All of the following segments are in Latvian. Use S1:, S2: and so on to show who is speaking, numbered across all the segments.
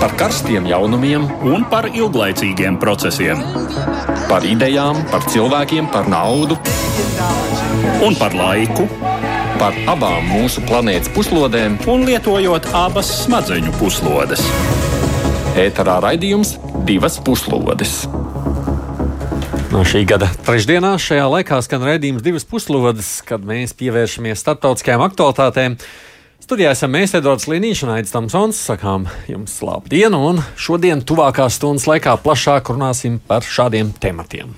S1: par karstiem jaunumiem
S2: un par ilglaicīgiem procesiem.
S1: Par idejām, par cilvēkiem, par naudu
S2: un par laiku.
S1: Par abām mūsu planētas puslodēm,
S2: un lietojot abas smadzeņu puslodes.
S1: Ēterā raidījums divas puslodes.
S3: No šī gada trešdienā šajā laikā skan raidījums divas puslodes, kad mēs pievēršamies starptautiskajām aktualitātēm. Studijā esam mēs, Edvards Līniņš un Aits Tamsons. Sakām jums labu dienu, un šodien tuvākās stundas laikā plašāk runāsim par šādiem tematiem.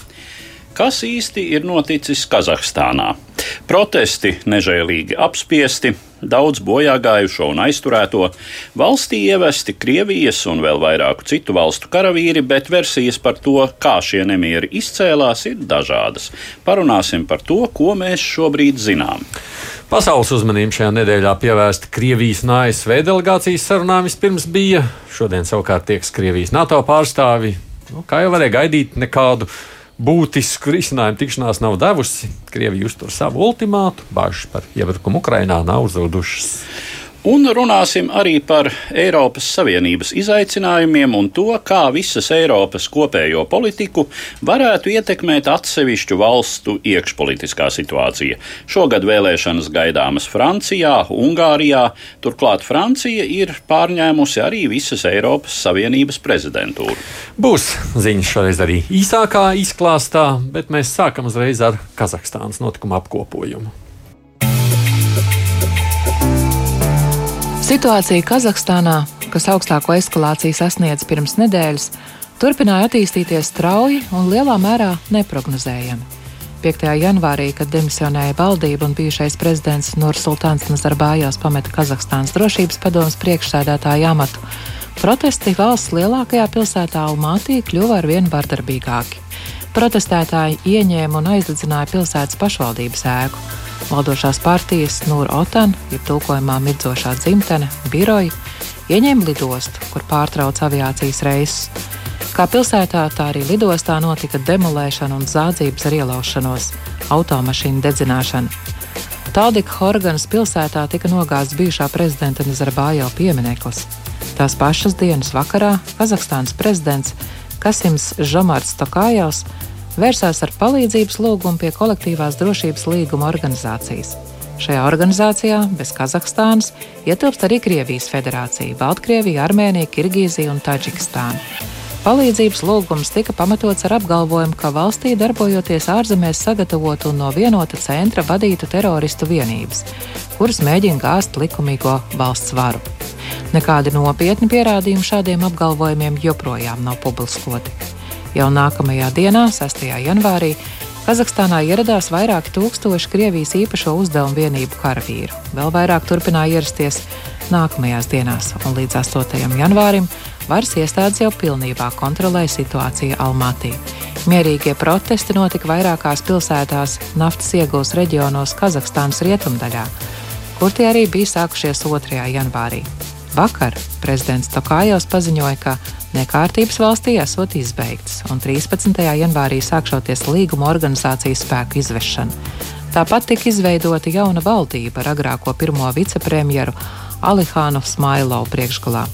S2: Kas īsti ir noticis Kazahstānā? Protesti nežēlīgi apspiesti, daudz bojā gājušo un aizturēto, valstī ievesti Krievijas un vēl vairāku citu valstu karavīri, bet versijas par to, kā šie nemieri izcēlās, ir dažādas. Parunāsim par to, ko mēs šobrīd zinām.
S3: Pasaules uzmanība šajā nedēļā pievērsta Krievijas un ASV delegācijas sarunām. Vispirms bija, šodien savukārt tieks Krievijas NATO pārstāvi. Nu, kā jau varēja gaidīt, nekādu būtisku risinājumu tikšanās nav devusi. Krievija uztur savu ultimātu, bažas par iebrukumu Ukrainā nav zudušas.
S2: Un runāsim arī par Eiropas Savienības izaicinājumiem un to, kā visas Eiropas kopējo politiku varētu ietekmēt atsevišķu valstu iekšpolitiskā situācija. Šogad vēlēšanas gaidāmas Francijā, Ungārijā, turklāt Francija ir pārņēmusi arī visas Eiropas Savienības prezidentūru.
S3: Būs ziņas šoreiz arī īsākā izklāstā, bet mēs sākam uzreiz ar Kazahstānas notikumu apkopojumu.
S4: Situācija Kazahstānā, kas augstāko eskalāciju sasniedz pirms nedēļas, turpināja attīstīties strauji un lielā mērā neparedzējami. 5. janvārī, kad demisionēja valdība un bijušais prezidents Nursultāns Nazarbājās pameta Kazahstānas drošības padomus priekšsēdētāju amatu, protesti valsts lielākajā pilsētā Almātī kļuva arvien vardarbīgāki. Protestētāji ieņēma un aizdedzināja pilsētas pašvaldības ēku. Valdošās partijas Nūra Otan, ir tulkojumā mirdzošā dzimtene, biroja, ieņēma lidostu, kur pārtrauca aviācijas reisus. Kā pilsētā, tā arī lidostā notika demolēšana un zādzības ar ielaušanos, automašīnu dedzināšana. Tādika Horganas pilsētā tika nogāzts bijušā prezidenta Nazarbājo piemineklis. Tās pašas dienas vakarā Kazahstānas prezidents Kasims Žomarts Tokājovs vērsās ar palīdzības lūgumu pie kolektīvās drošības līguma organizācijas. Šajā organizācijā bez Kazahstānas ietilpst arī Krievijas federācija, Baltkrievija, Armēnija, Kirgīzija un Taģikistāna. Palīdzības lūgums tika pamatots ar apgalvojumu, ka valstī darbojoties ārzemēs sagatavotu un no vienota centra vadītu teroristu vienības, kuras mēģina gāzt likumīgo valsts varu. Nekādi nopietni pierādījumi šādiem apgalvojumiem joprojām nav publiskoti. Jau nākamajā dienā, 6. janvārī, Kazahstānā ieradās vairāki tūkstoši Krievijas īpašo uzdevumu vienību karavīru. Vēl vairāk turpināja ierasties nākamajās dienās, un līdz 8. janvārim varas iestādes jau pilnībā kontrolēja situāciju Almatī. Mierīgie protesti notika vairākās pilsētās naftas iegūs reģionos Kazahstānas rietumdaļā, kur tie arī bija sākušies 2. janvārī. Vakar prezidents Tokājos paziņoja, ka nekārtības valstī esot izbeigtas, un 13. janvārī sākšoties līguma organizācijas spēku izvešana. Tāpat tika izveidota jauna valdība ar agrāko pirmo vicepremjeru Alihānu Smailovu priekšgalā.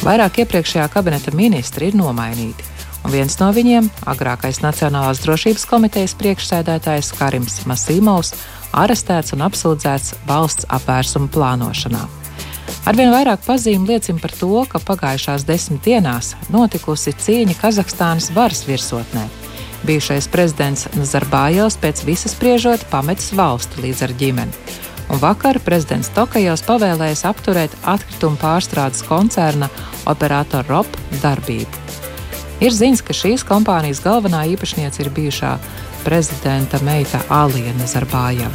S4: Vairāk iepriekšējā kabineta ministri ir nomainīti, un viens no viņiem, agrākais Nacionālās drošības komitejas priekšsēdētājs Karims Masīmovs, arestēts un apsūdzēts valsts apvērsuma plānošanā. Arvien vairāk pazīme liecina par to, ka pagājušās desmit dienās notikusi cīņa Kazahstānas varas virsotnē. Bijušais prezidents Nazarbājovs pēc visas spriežot pametis valsti līdz ar ģimeni. Un vakar prezidents Tokajos pavēlējis apturēt atkritumu pārstrādes koncerna operātora ROP darbību. Ir ziņas, ka šīs kompānijas galvenā īpašniece ir bijušā prezidenta meita Alija Nazarbājeva.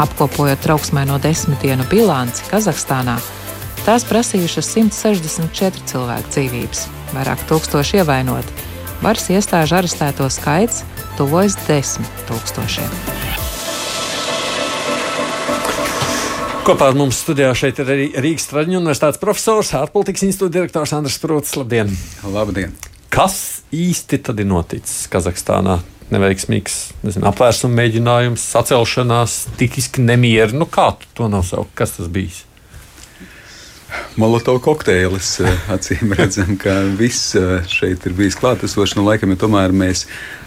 S4: Apkopojot trauksmēno desmit dienu bilanci Kazahstānā, Tās prasījušas 164 cilvēku dzīvības, vairāk tūkstoši ievainoti. Varas iestāžu arestēto skaits tuvojas desmit tūkstošiem.
S3: Kopā ar mums studijā šeit ir arī Rīgas Traģiņu universitātes profesors, ārpolitikas institūta direktors Andris Prūts. Labdien!
S5: Labdien!
S3: Kas īsti tad ir noticis Kazahstānā? Neveiksmīgs nezinu, apvērsuma mēģinājums, sacelšanās, tikiski nemieri. Nu, kā tu to nosaukt? Kas tas bijis?
S5: Molotovs kokteilis. Acīm redzam, ka viss šeit ir bijis klātesošs. Nu, laikam, ja tomēr mēs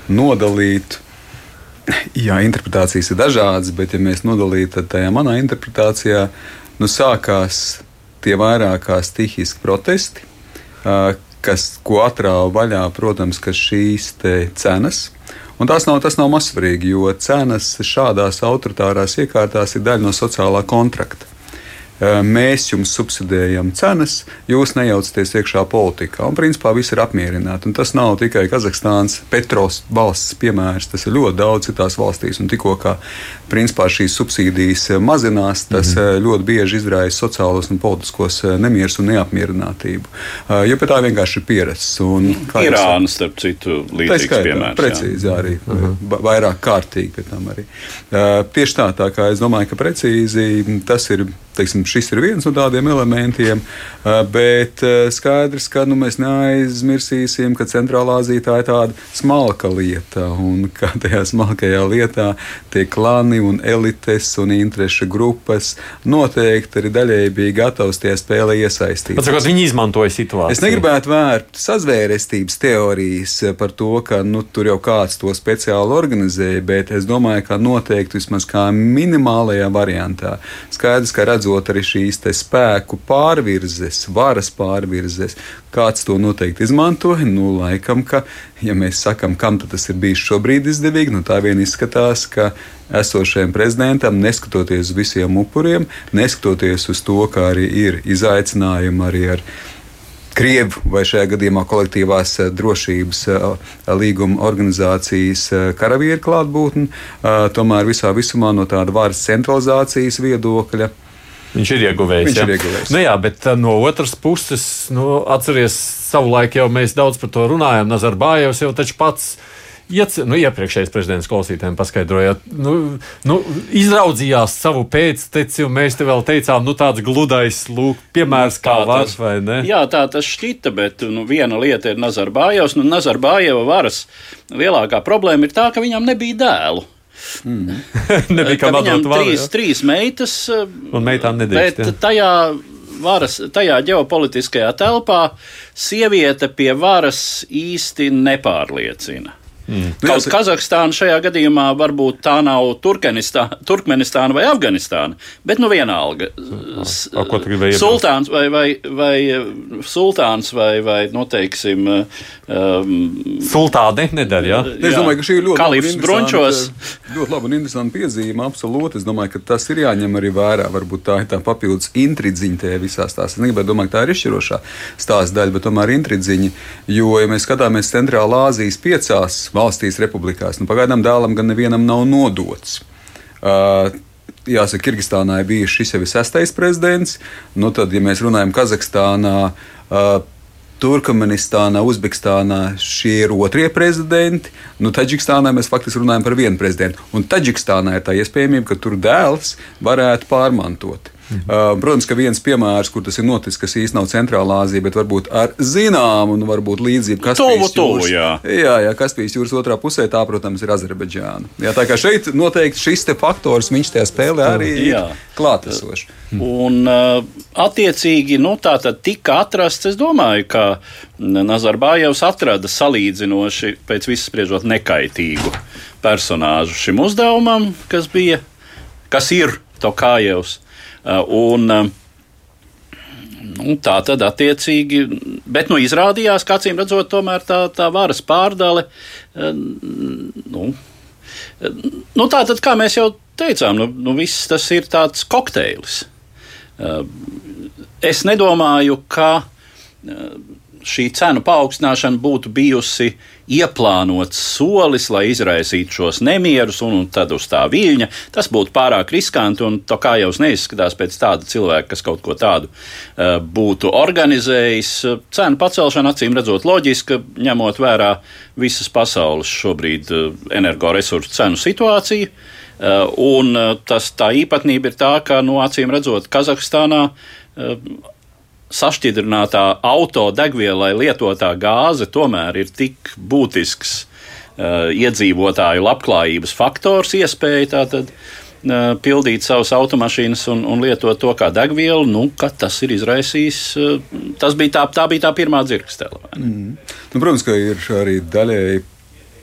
S5: nodalītu. Jā, interpretācijas ir dažādas, bet, ja mēs nodalītu, tad tajā manā interpretācijā nu, sākās tie vairāk kā stihiski protesti, kas, ko atrāva vaļā, protams, šīs cenas. Un tas nav, tas nav mazsvarīgi, jo cenas šādās autoritārās iekārtās ir daļa no sociālā kontrakta mēs jums subsidējam cenas, jūs nejaucaties iekšā politikā. Un principā viss ir apmierināti. Un tas nav tikai Kazahstānas Petros valsts piemērs, tas ir ļoti daudz citās valstīs. Un tikko kā principā šīs subsīdijas mazinās, tas mm -hmm. ļoti bieži izraisa sociālos un politiskos nemierus un neapmierinātību. Jo pie tā vienkārši ir pieredze.
S2: Irāna, starp citu, līdzīgs piemērs.
S5: Precīzi, jā. arī. Mm -hmm. Vairāk kārtīgi pie tam arī. Tieši tā, tā kā es domāju, ka precīzi tas ir teiksim, šis ir viens no tādiem elementiem, bet skaidrs, ka nu, mēs neaizmirsīsim, ka Centrālā Azija tā ir tāda smalka lieta, un ka tajā smalkajā lietā tie klani un elites un interešu grupas noteikti arī daļēji bija gatavs tajā spēlē iesaistīties.
S3: Atsakot, viņi izmantoja situāciju.
S5: Es negribētu vērt sazvērestības teorijas par to, ka nu, tur jau kāds to speciāli organizēja, bet es domāju, ka noteikti vismaz kā minimālajā variantā skaidrs, ka redz redzot arī šīs spēku pārvirzes, varas pārvirzes, kāds to noteikti izmantoja. Nu, laikam, ka, ja mēs sakām, kam tas ir bijis šobrīd izdevīgi, nu, tā vien izskatās, ka esošajam prezidentam, neskatoties uz visiem upuriem, neskatoties uz to, ka arī ir izaicinājumi arī ar Krievu vai šajā gadījumā kolektīvās eh, drošības eh, līguma organizācijas eh, karavīru klātbūtni, tomēr visā visumā no tāda varas centralizācijas viedokļa
S3: Viņš ir ieguvējis.
S5: Viņš jā. ir ieguvējis.
S3: Nu, jā, bet no otras puses, nu, atcerieties, savulaik jau mēs daudz par to runājām. Nazarbājevs jau taču pats. Iec, nu, iepriekšējais prezidents klausītājiem paskaidrojāt, nu, nu, izraudzījās savu pēcteci, un mēs te vēl teicām, nu, tāds gludais lūk, piemērs, kā tā var, vai ne?
S2: Jā, tā tas šķita, bet nu, viena lieta ir Nazarbājevs. Nu, Nazarbājeva varas lielākā problēma ir tā, ka viņam nebija dēlu.
S3: Mm. Nebija kā
S2: viņam trīs, jā. trīs meitas.
S3: Un meitām nedrīkst.
S2: Bet jā. tajā varas, tajā ģeopolitiskajā telpā sieviete pie varas īsti nepārliecina. Mm. Kaut Kazahstāna šajā gadījumā varbūt tā nav Turkmenistāna, Turkmenistāna vai Afganistāna, bet nu vienalga.
S3: A, ko tu gribēji?
S2: Sultāns vai, vai, vai sultāns vai, vai noteiksim. Um,
S3: Sultāne nedara, jā?
S5: jā? Es domāju, ka šī ir ļoti
S2: Kalifs Brončos.
S5: Ļoti laba un interesanta piezīme, absolūti. Es domāju, ka tas ir jāņem arī vērā. Varbūt tā ir tā papildus intridziņa tajā visās tās. Es negribētu domāt, ka tā ir izšķirošā stāsta daļa, bet tomēr intridziņa. Jo, ja mēs skatāmies Centrālā Āzijas piecās valstīs, republikās. Nu, pagaidām dēlam gan nevienam nav nodots. Uh, jāsaka, Kirgistānā ir bijis šis jau sestais prezidents. Nu, tad, ja mēs runājam Kazahstānā, uh, Turkmenistānā, Uzbekistānā šie ir otrie prezidenti. Nu, Taģikstānā mēs faktiski runājam par vienu prezidentu. Un Taģikstānā ir tā iespējamība, ka tur dēls varētu pārmantot. Mhm. Protams, ka viens piemērs, kur tas ir noticis, kas īstenībā nav Centrālā Azija, bet varbūt ar zināmu un varbūt līdzību Kaspijas
S2: jūras. Jā.
S5: jā, jā, Kaspijas jūras otrā pusē tā, protams, ir Azerbaidžāna. Jā, tā kā šeit noteikti šis faktors, viņš tajā spēlē arī jā. klātesošs.
S2: Un attiecīgi, nu tā tad tika atrasts, es domāju, ka Nazarbājevs atrada salīdzinoši, pēc visas spriežot, nekaitīgu personāžu šim uzdevumam, kas bija, kas ir Tokājevs. Uh, un, uh, Nu, tā tad attiecīgi, bet nu, izrādījās, ka acīm redzot, tomēr tā, tā varas pārdale. Uh, nu, nu, tā tad, kā mēs jau teicām, nu, nu, viss tas ir tāds kokteils. Es nedomāju, ka šī cenu paaugstināšana būtu bijusi ieplānots solis, lai izraisītu šos nemierus, un, un tad uz tā viļņa tas būtu pārāk riskanti. Un tā kā jau neizskatās pēc tāda cilvēka, kas kaut ko tādu uh, būtu organizējis, cenu pacelšana acīm redzot loģiska, ņemot vērā visas pasaules šobrīd uh, energoresursu cenu situāciju. Uh, un tas, tā īpatnība ir tā, ka, nu, acīm redzot, Kazahstānā sašķidrinātā autodegvielai lietotā gāze tomēr ir tik būtisks uh, iedzīvotāju labklājības faktors, iespēja tātad pildīt savas automašīnas un, un lietot to kā degvielu, nu, tas ir izraisījis. Tas bija tā, tā bija tā pirmā dzirkstele. Mm.
S5: Nu, protams, ka ir arī daļēji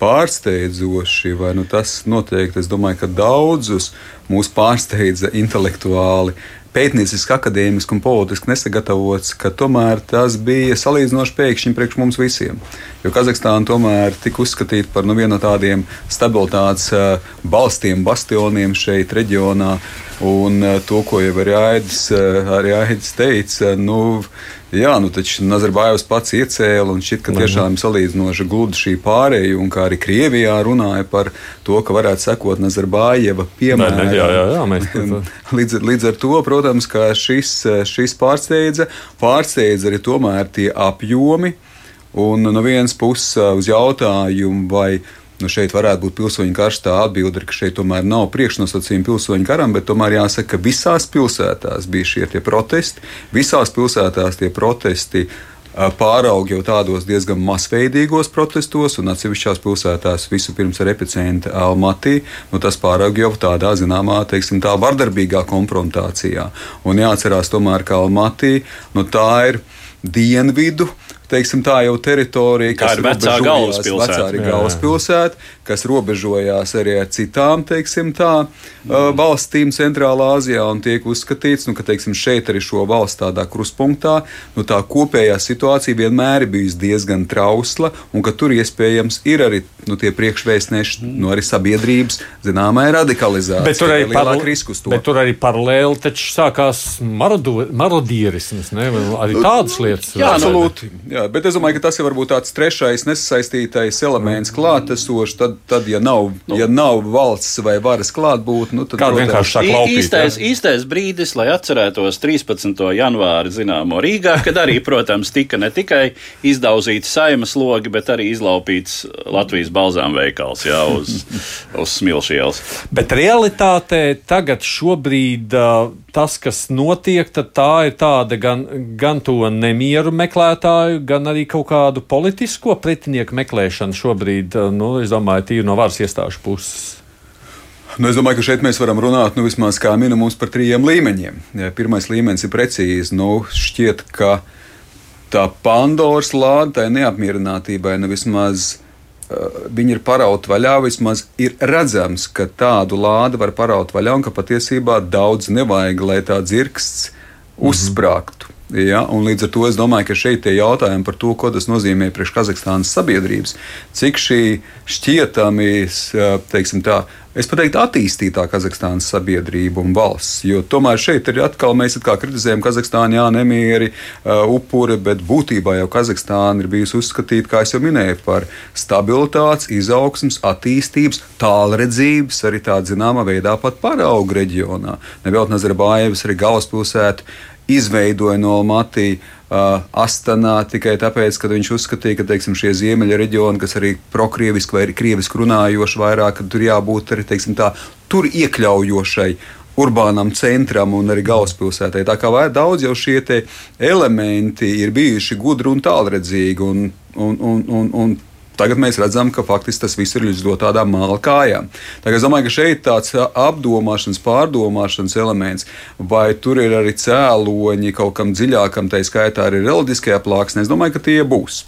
S5: pārsteidzoši, vai nu, tas noteikti, es domāju, ka daudzus mūs pārsteidza intelektuāli pētnieciski, akadēmiski un politiski nesagatavots, ka tomēr tas bija salīdzinoši pēkšņi priekš mums visiem. Jo Kazahstāna tomēr tika uzskatīta par nu, vienu no tādiem stabilitātes uh, balstiem, bastioniem šeit reģionā. Un uh, to, ko jau arī Aidis, uh, arī Aidis teica, nu, Jā, nu taču Nazarbājevs pats iecēla un šķiet, ka tiešām salīdzinoši gludi šī pārēja, un kā arī Krievijā runāja par to, ka varētu sekot Nazarbājeva piemēram.
S3: Jā, jā, jā, mēs...
S5: līdz, līdz ar to, protams, ka šis, šis pārsteidza, pārsteidza arī tomēr tie apjomi, un no vienas puses uz jautājumu, vai Nu, šeit varētu būt pilsoņu karš. Tā atbilde ir, ka šeit tomēr nav priekšnosacījumi pilsoņu karam, bet tomēr jāsaka, ka visās pilsētās bija šie protesti. Visās pilsētās tie protesti pārauga jau tādos diezgan masveidīgos protestos, un atsevišķās pilsētās vispirms ar epicentu Almatī, nu, tas pārauga jau tādā zināmā, teiksim, tā vardarbīgā konfrontācijā. Un jāatcerās tomēr, ka Almatī nu, tā ir dienvidu teiksim, tā jau teritorija,
S2: kas ir vecā galvaspilsēta.
S5: Vecā galvaspilsēta, kas robežojās arī ar citām, teiksim, tā, mm. valstīm Centrālā Azijā un tiek uzskatīts, nu, ka, teiksim, šeit arī šo valstu tādā kruspunktā, nu, tā kopējā situācija vienmēr ir bijusi diezgan trausla un ka tur iespējams ir arī nu, tie priekšvēstneši, mm. nu, arī sabiedrības zināmai radikalizācija.
S3: Bet tur arī, paralēli, bet tur arī paralēli taču sākās marodierisms, ne? arī tādas lietas.
S5: Jā, absolūti. Jā, Jā, bet es domāju, ka tas ir varbūt tāds trešais nesaistītais elements klātesošs. Tad, tad ja, nav, nu. ja nav valsts vai varas klātbūtne, nu, tad
S3: Kāda vienkārši tā klaupīt,
S2: īstais, ja? īstais brīdis, lai atcerētos 13. janvāri zināmo Rīgā, kad arī, protams, tika ne tikai izdauzīts saimas logi, bet arī izlaupīts Latvijas balzām veikals jā, uz, uz smilšielas.
S3: Bet realitātē tagad šobrīd tas, kas notiek, tā ir tāda gan, gan to nemieru meklētāju, gan arī kaut kādu politisko pretinieku meklēšanu šobrīd, nu, es domāju, tīri no varas iestāžu puses.
S5: Nu, es domāju, ka šeit mēs varam runāt nu, vismaz kā minimums par trījiem līmeņiem. Ja, pirmais līmenis ir precīzi. Nu, šķiet, ka tā Pandoras lāde, tai neapmierinātībai, nu, vismaz uh, viņi ir parauti vaļā. Vismaz ir redzams, ka tādu lādi var paraut vaļā un ka patiesībā daudz nevajag, lai tā dzirksts -hmm. uzsprāgtu. Ja, līdz ar to es domāju, ka šeit ir jautājumi par to, ko tas nozīmē priekš Kazahstānas sabiedrības, cik šī šķietami, teiksim tā, es pateiktu, attīstītā Kazahstānas sabiedrība un valsts. Jo tomēr šeit ir atkal mēs atkal kritizējam Kazahstānu, jā, nemieri, uh, upuri, bet būtībā jau Kazahstāna ir bijusi uzskatīta, kā jau minēju, par stabilitātes, izaugsmas, attīstības, tālredzības, arī tādā zināmā veidā pat paraugu reģionā. Nevēl Nazarbājevs arī galvaspilsētu izveidoja no Matī uh, Astanā tikai tāpēc, ka viņš uzskatīja, ka teiksim, šie ziemeļa reģioni, kas arī prokrieviski vai krieviski runājoši vairāk, tur jābūt arī teiksim, tā, tur iekļaujošai urbānam centram un arī galvaspilsētai. Tā kā daudz jau šie elementi ir bijuši gudri un tālredzīgi. Un, un, un, un, un Tagad mēs redzam, ka faktiski tas viss ir līdz tādām māla kājām. Tagad es domāju, ka šeit tāds apdomāšanas, pārdomāšanas elements, vai tur ir arī cēloņi kaut kam dziļākam, tā skaitā arī reliģiskajā plāksnē. Es domāju, ka tie būs.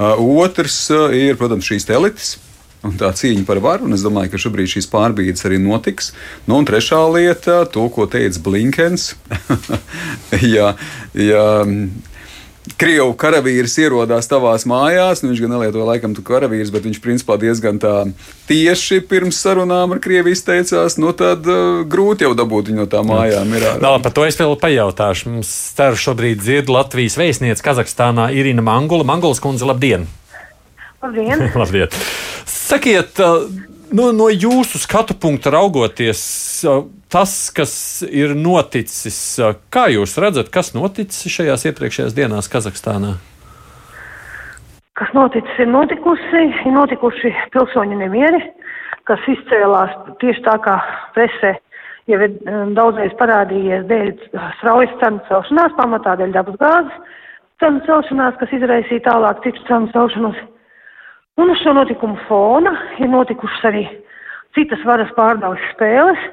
S5: Otrs ir, protams, šīs elites. Un tā cīņa par varu, es domāju, ka šobrīd šīs pārbīdes arī notiks. Nu, un trešā lieta, to, ko teica Blinkens. ja, ja Krievu karavīrs ierodās tavās mājās. Nu, viņš gan nelietoja laikam tu karavīrs, bet viņš principā diezgan tā tieši pirms sarunām ar Krieviju izteicās. Nu, tad uh, grūti jau dabūt viņu no tā mājām. Ir,
S3: Nā, par to es vēl pajautāšu. Mums cer šobrīd dzird Latvijas vēstniece Kazahstānā Irina Mangula. Mangulas kundze, labdien!
S6: Labdien!
S3: labdien. Sakiet, uh, no, no jūsu skatu punkta raugoties. Tas, kas ir noticis, kā jūs redzat, kas noticis šajās iepriekšējās dienās Kazahstānā?
S6: Kas noticis, ir notikusi, ir notikuši pilsoņu nemieri, kas izcēlās tieši tā kā presē jau ir daudzreiz parādījies dēļ straujas cenu celšanās, pamatā dēļ dabas gāzes cenu celšanās, kas izraisīja tālāk citu cenu celšanos. Un uz šo notikumu fona ir notikušas arī citas varas pārbaudas spēles,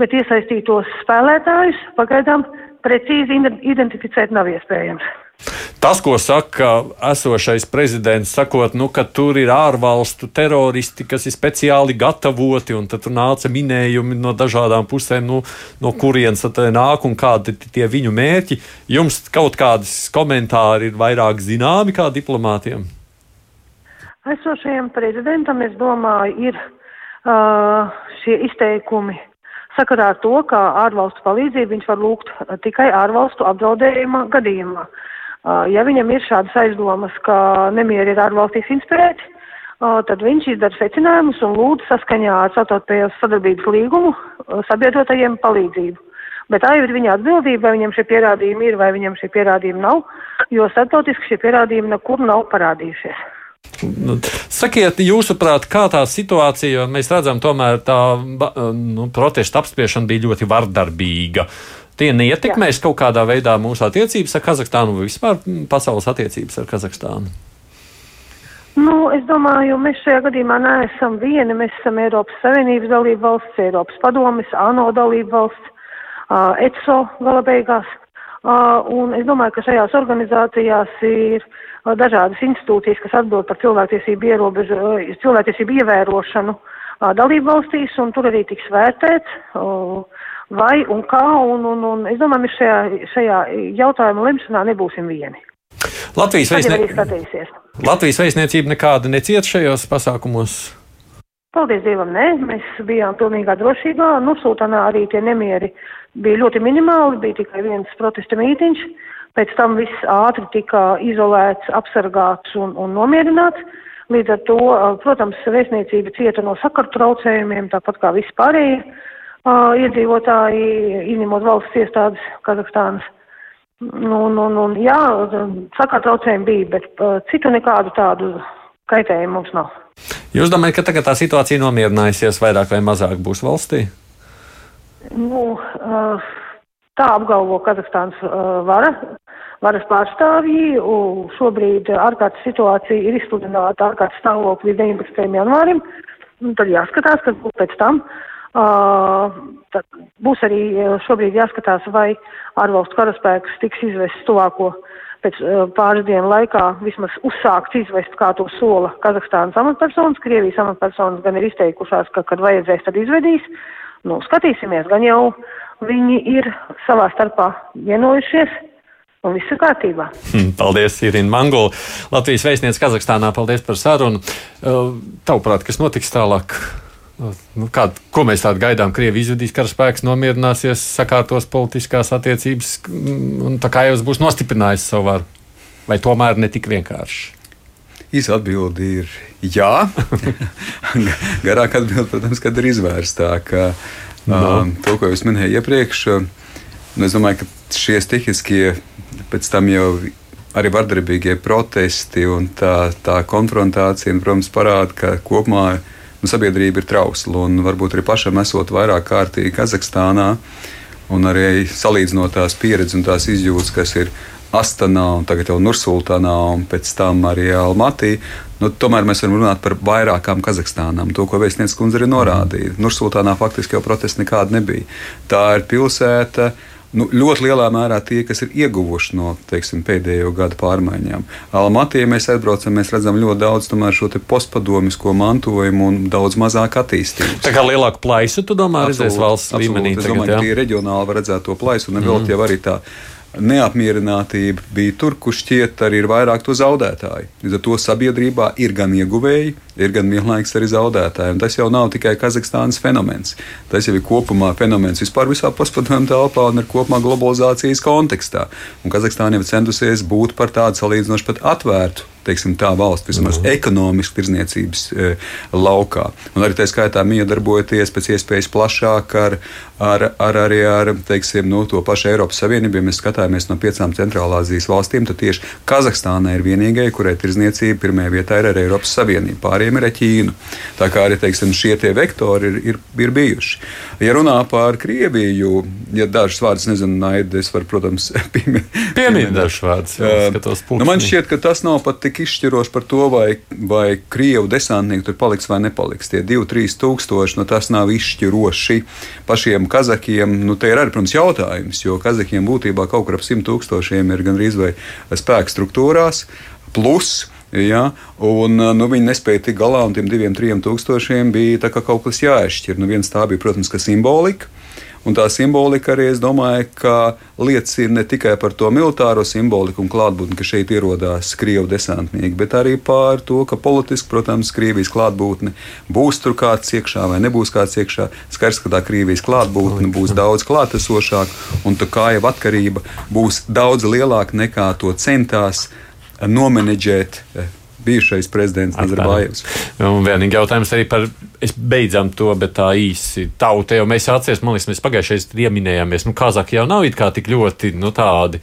S6: bet iesaistītos spēlētājus pagaidām precīzi identificēt nav iespējams.
S3: Tas, ko saka esošais prezidents, sakot, nu, ka tur ir ārvalstu teroristi, kas ir speciāli gatavoti, un tad nāca minējumi no dažādām pusēm, nu, no kurienes tad nāk un kādi ir tie viņu mērķi. Jums kaut kādas komentāri ir vairāk zināmi kā diplomātiem?
S6: Esošajam prezidentam, es domāju, ir uh, šie izteikumi sakarā ar to, ka ārvalstu palīdzību viņš var lūgt tikai ārvalstu apdraudējuma gadījumā. Uh, ja viņam ir šādas aizdomas, ka nemieri ir ārvalstīs inspirēti, uh, tad viņš izdara secinājumus un lūdz saskaņā ar Startautējos sadarbības līgumu uh, sabiedrotajiem palīdzību. Bet tā jau ir viņa atbildība, vai viņam šie pierādījumi ir, vai viņam šie pierādījumi nav, jo starptautiski šie pierādījumi nekur nav parādījušies.
S3: Nu, sakiet, jūsuprāt, kā tā situācija, mēs redzam, tomēr tā nu, protesta apspiešana bija ļoti vardarbīga. Tie neietekmēs Jā. kaut kādā veidā mūsu attiecības ar Kazahstānu vai vispār pasaules attiecības ar Kazahstānu?
S6: Nu, es domāju, mēs šajā gadījumā neesam vieni. Mēs esam Eiropas Savienības dalība valsts, Eiropas padomis, ANO dalība valsts, uh, ECO gala beigās. Uh, un es domāju, ka šajās organizācijās ir uh, dažādas institūcijas, kas atbild par cilvēktiesību, ierobežu, cilvēktiesību ievērošanu dalību valstīs, un tur arī tiks vērtēts, vai un kā, un, un, un es domāju, mēs šajā, šajā jautājuma lemšanā nebūsim vieni.
S3: Latvijas, vēstnie... Latvijas vēstniecība nekāda neciet šajos pasākumos?
S6: Paldies Dievam, nē, mēs bijām pilnīgā drošībā. Nu, Sultānā arī tie nemieri bija ļoti minimāli, bija tikai viens protesta mītiņš. Uh, Pēc tam viss ātri tika izolēts, apsargāts un, un nomierināts. Līdz ar to, protams, vēstniecība cieta no sakaru traucējumiem, tāpat kā visi pārējie uh, iedzīvotāji, izņemot valsts iestādes Kazahstānas. Un, un, un, jā, sakaru traucējumi bija, bet uh, citu nekādu tādu kaitējumu mums nav.
S3: Jūs domājat, ka tagad tā situācija nomierinājusies vairāk vai mazāk būs valstī?
S6: Nu, uh, tā apgalvo Kazahstānas uh, vara varas pārstāvji. Šobrīd ārkārtas situācija ir izsludināta ārkārtas stāvokļa līdz 19. janvārim. Un tad jāskatās, kas būs pēc tam. Uh, būs arī šobrīd jāskatās, vai ārvalstu karaspēks tiks izvests tuvāko pēc uh, pāris dienu laikā vismaz uzsākts izvest, kā to sola Kazahstānas amatpersonas. Krievijas amatpersonas gan ir izteikušās, ka, kad vajadzēs, tad izvedīs. Nu, skatīsimies, gan jau viņi ir savā starpā vienojušies un viss ir kārtībā.
S3: Hmm, paldies, Irina Mangula, Latvijas vēstniece Kazahstānā. Paldies par sarunu. Uh, tavuprāt, kas notiks tālāk? Uh, nu, kā, ko mēs tādu gaidām? Krievija izvedīs karaspēks, nomierināsies, sakārtos politiskās attiecības, un tā kā jau būs nostiprinājis savu varu. Vai tomēr ne tik vienkārši?
S5: Īsa atbilde ir jā. Garāka atbilde, protams, kad ir izvērstāka. No. Um, to, ko jūs minējāt iepriekš, nu, es domāju, ka šie stihiskie pēc tam jau arī vardarbīgie protesti un tā, tā konfrontācija, un, protams, parāda, ka kopumā nu, sabiedrība ir trausla un varbūt arī pašam esot vairāk kārtīgi Kazahstānā un arī salīdzinot tās pieredzes un tās izjūtas, kas ir Astanā un tagad jau Nursultānā un pēc tam arī Almatī. Nu, tomēr mēs varam runāt par vairākām Kazahstānām. To, ko vēstnieks kundze arī norādīja. Nursultānā faktiski jau protesti nekāda nebija. Tā ir pilsēta nu, ļoti lielā mērā tie, kas ir ieguvuši no teiksim, pēdējo gadu pārmaiņām. Almatī, ja mēs atbraucam, mēs redzam ļoti daudz šo postpadomisko mantojumu un daudz mazāk attīstību.
S3: Tā kā lielāku plaisu, tu domā, redzēs valsts absolūti. līmenī?
S5: Es domāju, tagad, ka reģionāli var redzēt to plaisu, un vēl mm. jau arī tā neapmierinātība bija tur, kur šķiet arī ir vairāk to zaudētāju. Līdz ar to sabiedrībā ir gan ieguvēji, ir gan vienlaikus arī zaudētāji. Un tas jau nav tikai Kazahstānas fenomens. Tas jau ir kopumā fenomens vispār visā postpadomu telpā un ir kopumā globalizācijas kontekstā. Un Kazahstāna jau centusies būt par tādu salīdzinoši pat atvērtu teiksim, tā valsts, vismaz mm. ekonomiski tirdzniecības e, laukā. Un arī tā skaitā miedarbojoties pēc iespējas plašāk ar, ar, ar arī ar teiksim, nu, to pašu Eiropas Savienību. Ja mēs skatāmies no piecām centrālāzijas valstīm, tad tieši Kazahstāna ir vienīgā, kurai tirdzniecība pirmajā vietā ir ar Eiropas Savienību. Pārējiem ir ar Ķīnu. Tā kā arī teiksim, šie vektori ir, ir, ir bijuši. Ja runā par Krieviju, ja dažus vārdus nezinu, naidu, es varu, protams,
S3: pieminēt. Piemīt dažus vārdus.
S5: Uh, nu, man šķiet, ka tas nav pat tik tik izšķiroši par to, vai, vai krievu desantnieki tur paliks vai nepaliks. Tie 2-3 tūkstoši, nu, tas nav izšķiroši pašiem kazakiem. Nu, te ir arī, protams, jautājums, jo kazakiem būtībā kaut kur ap 100 tūkstošiem ir gandrīz vai spēku struktūrās. Plus Ja, un, nu, viņi nespēja tikt galā, un tiem diviem, trim tūkstošiem bija kaut kas jāizšķir. Nu, viens tā bija, protams, simbolika. Un tā simbolika arī, es domāju, ka liecina ne tikai par to militāro simboliku un klātbūtni, ka šeit ierodās krievu desantnieki, bet arī par to, ka politiski, protams, Krievijas klātbūtne būs tur kāds iekšā vai nebūs kāds iekšā. Skaidrs, ka tā Krievijas klātbūtne būs daudz klātesošāka, un tā kā jau atkarība būs daudz lielāka nekā to centās nomenedžēt bijušais prezidents Nazarbājevs.
S3: Un vienīgi jautājums arī par, es beidzam to, bet tā īsi tauta jau mēs atceries, man liekas, mēs pagājušajā ieminējāmies, nu Kazaki jau nav it kā tik ļoti, nu tādi.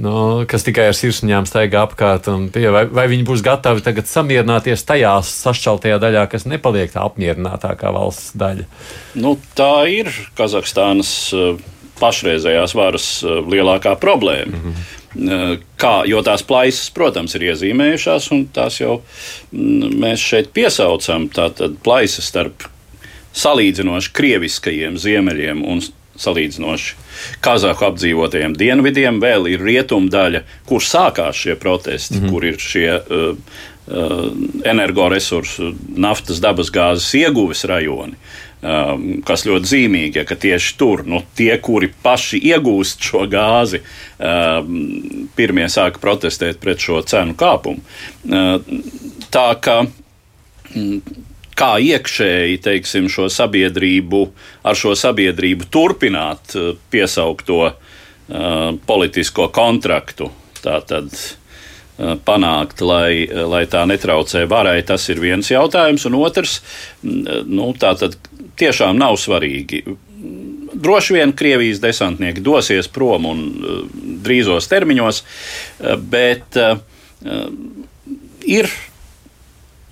S3: Nu, kas tikai ar sirsniņām staigā apkārt, pie, vai, vai viņi būs gatavi tagad samierināties tajā sašķeltajā daļā, kas nepaliek tā apmierinātākā valsts daļa?
S2: Nu, tā ir Kazahstānas eh, pašreizējās varas eh, lielākā problēma. Mm -hmm. Kā, jo tās plaisas, protams, ir iezīmējušās, un tās jau mm, mēs šeit piesaucam. Tātad plaisas starp salīdzinoši krieviskajiem ziemeļiem un salīdzinoši Kazahstānu apdzīvotajiem dienvidiem. Vēl ir rietumdaļa, kur sākās šie protesti, mm -hmm. kur ir šie uh, uh, energoresursu, naftas, dabasgāzes ieguves rajoni. Uh, kas ļoti zīmīgi, ja, ka tieši tur nu, tie, kuri paši iegūst šo gāzi, um, pirmie sāka protestēt pret šo cenu kāpumu. Uh, tā ka mm, kā iekšēji teiksim, šo sabiedrību, ar šo sabiedrību turpināt uh, piesaukt to uh, politisko kontraktu. Tātad uh, panākt, lai, lai tā netraucē varai, tas ir viens jautājums. Un otrs, mm, nu, tātad, tiešām nav svarīgi. Droši vien Krievijas desantnieki dosies prom un uh, drīzos termiņos, uh, bet uh, ir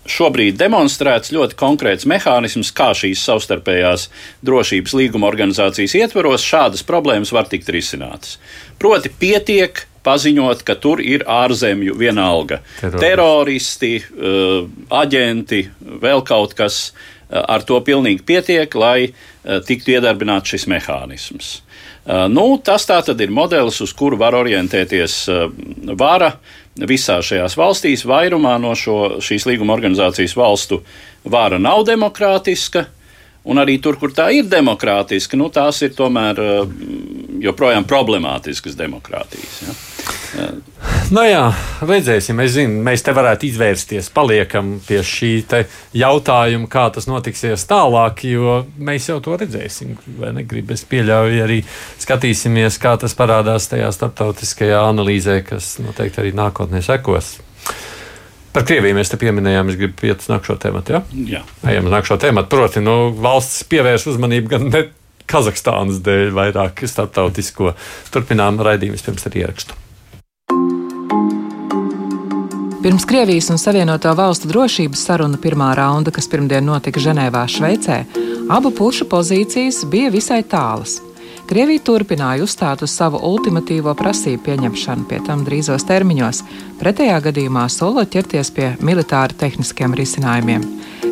S2: šobrīd demonstrēts ļoti konkrēts mehānisms, kā šīs savstarpējās drošības līguma organizācijas ietvaros šādas problēmas var tikt risinātas. Proti, pietiek paziņot, ka tur ir ārzemju vienalga teroristi, aģenti, vēl kaut kas Eh, ar to pilnīgi pietiek, lai eh, tiktu iedarbināts šis mehānisms. Eh, nu, tas tā tad ir modelis, uz kuru var orientēties vara visās šajās valstīs. Vairumā no šo, šīs līguma organizācijas valstu vara nav demokrātiska, un arī tur, kur tā ir demokrātiska, nu, tās ir tomēr joprojām problemātiskas demokrātijas. Ja?
S3: Nu jā, redzēsim. Es zinu, mēs te varētu izvērsties, paliekam pie šī jautājuma, kā tas notiksies tālāk, jo mēs jau to redzēsim. Vai negribu? Es pieļauju, arī skatīsimies, kā tas parādās tajā starptautiskajā analīzē, kas noteikti arī nākotnē sekos. Par Krieviju mēs te pieminējām, es gribu iet uz nākamo tēmu. Ja? Jā, ejam uz nākamo tēmu. Proti, nu, valsts pievērš uzmanību gan ne Kazahstānas dēļ, vairāk starptautisko. Turpinām raidījumu pirms ar ierakstu.
S4: Pirms Krievijas un Savienoto Valstu drošības saruna pirmā raunda, kas pirmdien notika Ženēvā, Šveicē, abu pušu pozīcijas bija visai tālas. Krievija turpināja uzstāt uz savu ultimatīvo prasību pieņemšanu, pie tam drīzos termiņos, pretējā gadījumā solo ķerties pie militāri tehniskiem risinājumiem.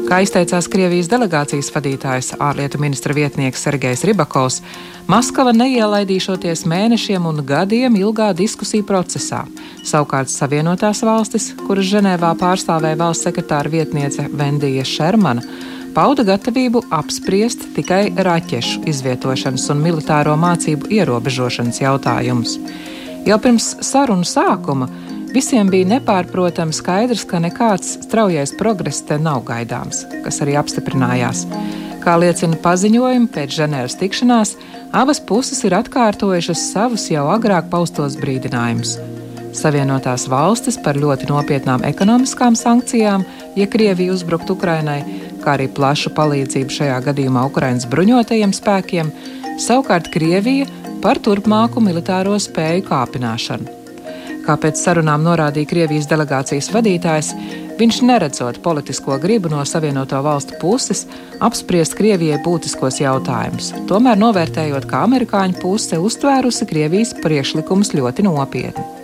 S4: Kā izteicās Krievijas delegācijas vadītājs, ārlietu ministra vietnieks Sergejs Ribakovs, Maskava neielaidīšoties mēnešiem un gadiem ilgā diskusiju procesā. Savukārt Savienotās valstis, kuras Ženēvā pārstāvēja valsts sekretāra vietniece Vendija Šermana, pauda gatavību apspriest tikai raķešu izvietošanas un militāro mācību ierobežošanas jautājumus. Jau pirms sarunu sākuma Visiem bija nepārprotami skaidrs, ka nekāds straujais progress te nav gaidāms, kas arī apstiprinājās. Kā liecina paziņojumi pēc Ženēvas tikšanās, abas puses ir atkārtojušas savus jau agrāk paustos brīdinājumus. Savienotās valstis par ļoti nopietnām ekonomiskām sankcijām, ja Krievija uzbruktu Ukrainai, kā arī plašu palīdzību šajā gadījumā Ukraiņas bruņotajiem spēkiem, savukārt Krievija par turpmāku militāro spēju kāpināšanu. Kā pēc sarunām norādīja Krievijas delegācijas vadītājs, viņš neredzot politisko gribu no Savienoto valstu puses apspriest Krievijai būtiskos jautājumus, tomēr novērtējot, ka amerikāņu puse uztvērusi Krievijas priekšlikumus ļoti nopietni.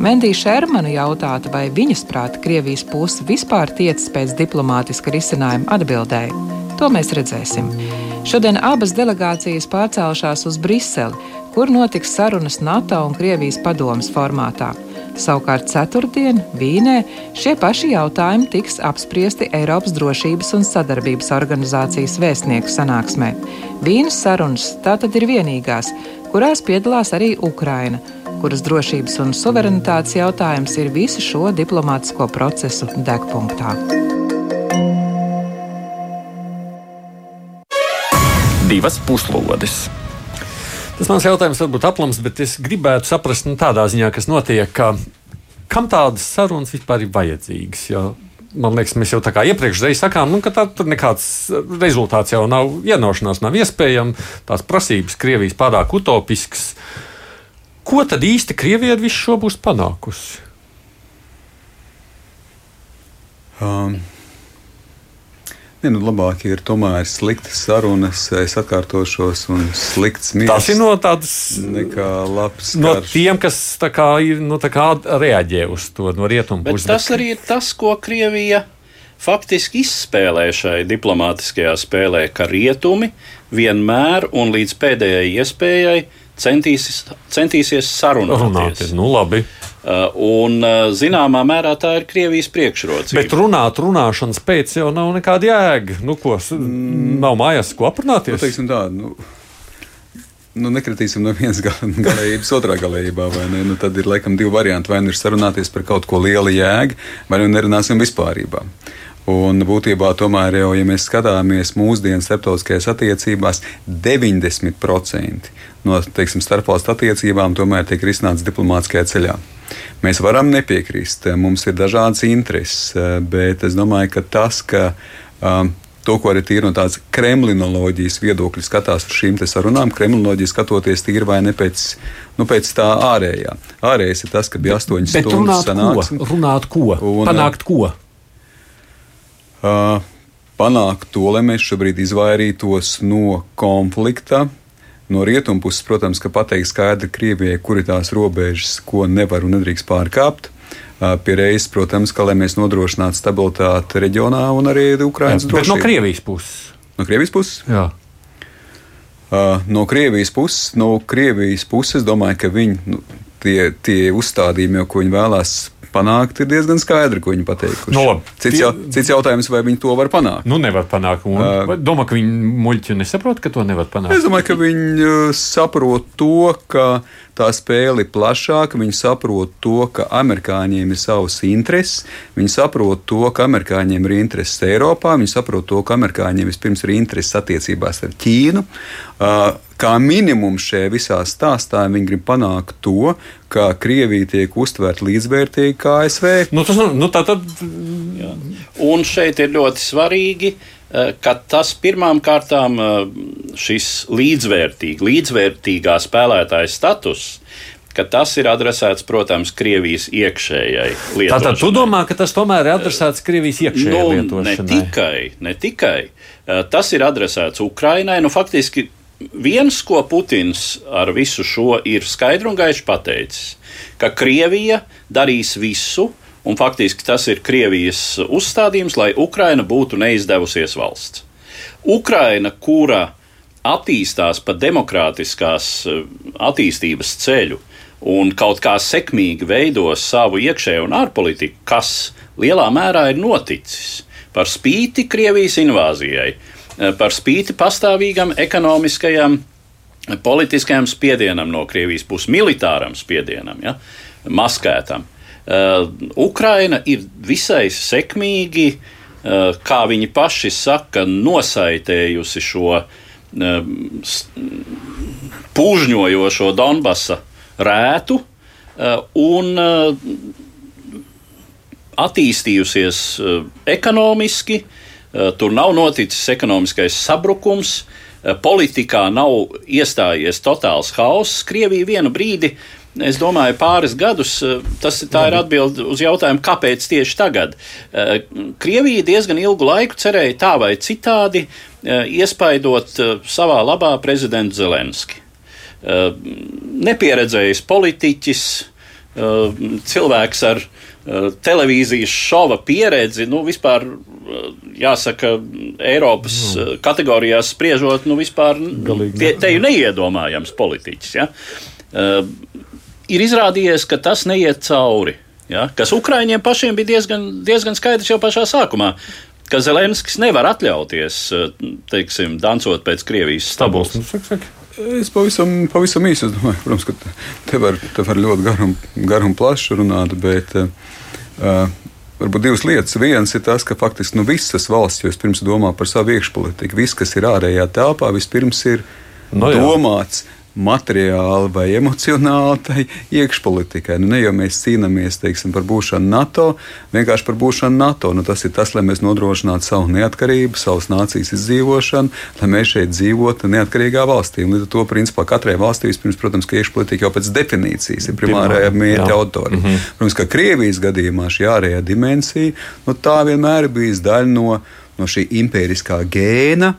S4: Mendī Šermanu jautātu, vai viņas prāta Krievijas puse vispār tiecas pēc diplomātiska risinājuma atbildēja. To mēs redzēsim. Šodien abas delegācijas pārcēlušās uz Briseli, kur notiks sarunas NATO un Krievijas padomas formātā. Savukārt ceturtdien Vīnē šie paši jautājumi tiks apspriesti Eiropas drošības un sadarbības organizācijas vēstnieku sanāksmē. Vīnas sarunas tātad ir vienīgās, kurās piedalās arī Ukraina, kuras drošības un suverenitātes jautājums ir visu šo diplomātisko procesu degpunktā.
S1: Divas puslodes!
S3: Tas mans jautājums varbūt aplams, bet es gribētu saprast nu, tādā ziņā, kas notiek, ka kam tādas sarunas vispār ir vajadzīgas. Jo, man liekas, mēs jau tā kā iepriekš sakām, nu, ka tā, tur nekāds rezultāts jau nav, vienošanās nav iespējama, tās prasības Krievijas pārāk utopiskas. Ko tad īsti Krievija ar visu šo būs panākusi?
S5: Um, Ne, nu, labāk ir tomēr sliktas sarunas, es atkārtošos, un slikts miers.
S3: Tas ir no tādas
S5: nekā labs.
S3: No karš. tiem, kas tā kā, ir nu, tā kā reaģē uz to no rietumu
S2: puses. Tas bet... arī ir tas, ko Krievija faktiski izspēlē šai diplomātiskajā spēlē, ka rietumi vienmēr un līdz pēdējai iespējai centīsies, centīsies sarunāties. Runāt,
S3: nu labi.
S2: Uh, un uh, zināmā mērā tā ir Krievijas priekšrocība.
S3: Bet runāt, runāšanas pēc jau nav nekāda jēga. Nu, ko, mm. Nav mājās, ko aprunāties.
S5: Nu, tā, nu, nu, nekritīsim no vienas galējības otrā galējībā. Ne? Nu, tad ir laikam divi varianti. Vai nu ir sarunāties par kaut ko lielu jēgu, vai nu nerunāsim vispārībā. Un būtībā, tomēr, jau, ja mēs skatāmies mūsdienu starptautiskajās attiecībās, 90% no teiksim, starpvalstu attiecībām tomēr tiek risināts diplomātiskajā ceļā. Mēs varam nepiekrist, mums ir dažādas intereses, bet es domāju, ka tas, ka um, to, ko arī tīri no tādas kremlinoloģijas viedokļa skatās uz šīm sarunām, kremlinoloģija skatoties tīri vai ne pēc, nu, pēc tā ārējā. Ārējais ir tas, ka bija astoņas stundas
S3: sanāksme. Runāt ko? Un, Panākt ko?
S5: Panākt to, lai mēs šobrīd izvairītos no konflikta. No rietumu puses, protams, ka pateikt skaidri Krievijai, kur ir tās robežas, ko nevar un nedrīkst pārkāpt. Pie reizes, protams, ka lai mēs nodrošinātu stabilitāti reģionā un arī Ukraiņas drošību.
S3: No Krievijas puses.
S5: No Krievijas puses?
S3: Jā.
S5: No Krievijas puses, no Krievijas puses, domāju, ka viņi, nu, tie, tie uzstādījumi, ko viņi vēlās panākt, ir diezgan skaidri, ko viņi pateikuši.
S3: No, nu,
S5: cits, jau, cits jautājums, vai viņi to var panākt?
S3: Nu, nevar panākt. Un, uh, domā, ka viņi muļķi nesaprot, ka to nevar panākt.
S5: Es domāju, ka viņi saprot to, ka tā spēle ir plašāka. Viņi saprot to, ka amerikāņiem ir savas intereses, viņi saprot to, ka amerikāņiem ir intereses Eiropā, viņi saprot to, ka amerikāņiem vispirms ir intereses attiecībās ar Ķīnu. Kā minimums šajā visā stāstā viņi grib panākt to, ka Krievija tiek uztverta līdzvērtīgi kā ASV.
S3: Nu, tas, nu, tā tad...
S2: Jā. Un šeit ir ļoti svarīgi, ka tas pirmām kārtām šis līdzvērtīgi, līdzvērtīgā spēlētāja status ka tas ir adresēts, protams, Krievijas iekšējai lietošanai.
S3: Tātad tu domā, ka tas tomēr ir adresēts Krievijas iekšējai nu, lietošanai?
S2: Ne tikai, ne tikai. Tas ir adresēts Ukrainai. Nu, faktiski viens, ko Putins ar visu šo ir skaidri un gaiši pateicis, ka Krievija darīs visu, un faktiski tas ir Krievijas uzstādījums, lai Ukraina būtu neizdevusies valsts. Ukraina, kura attīstās pa demokrātiskās eh, attīstības ceļu un kaut kā sekmīgi veidos savu iekšējo un ārpolitiku, kas lielā mērā ir noticis par spīti Krievijas invāzijai Eh, par spīti pastāvīgam ekonomiskajam, politiskajam spiedienam no Krievijas puses, militāram spiedienam, ja, maskētam. Uh, Ukraina ir visai sekmīgi, uh, kā viņi paši saka, nosaitējusi šo uh, pūžņojošo Donbasa rētu un attīstījusies ekonomiski, uh, Eh, tur nav noticis ekonomiskais sabrukums, eh, politikā nav iestājies totāls hauss. Krievija vienu brīdi Es domāju, pāris gadus eh, tas ir atbilde uz jautājumu, kāpēc tieši tagad. Krievija diezgan ilgu laiku cerēja tā vai citādi iespaidot savā labā prezidentu Zelenski. Nepieredzējis politiķis, cilvēks ar televīzijas šova pieredzi, nu, vispār, jāsaka, Eiropas mm. kategorijās spriežot, nu, vispār te, te ir neiedomājams politiķis. Ja? Ir izrādījies, ka tas neiet cauri. Ja? Kas Ukraiņiem pašiem bija diezgan, diezgan skaidrs jau pašā sākumā ka Zelenskis nevar atļauties, teiksim, dancot pēc Krievijas stabulas.
S5: Es pavisam, pavisam īsi domāju, protams, ka te var, te var ļoti garu un, garu un plašu runāt, bet uh, varbūt divas lietas. Viens ir tas, ka faktiski nu, visas valsts, jo es pirms domāju par savu iekšpolitiku, viss, kas ir ārējā telpā, vispirms ir no, jā. domāts materiāli vai emocionāli tai iekšpolitikai. Nu, ne jau mēs cīnāmies teiksim, par būšanu NATO, vienkārši par būšanu NATO. Nu, tas ir tas, lai mēs nodrošinātu savu neatkarību, savas nācijas izdzīvošanu, lai mēs šeit dzīvotu neatkarīgā valstī. Un līdz ar to, principā, katrai valstī vispirms, protams, ka iekšpolitika jau pēc definīcijas ir primārajā mērķa autori. Mm -hmm. Protams, ka Krievijas gadījumā šī ārējā dimensija, nu, tā vienmēr ir bijusi daļa no, no šī impēriskā gēna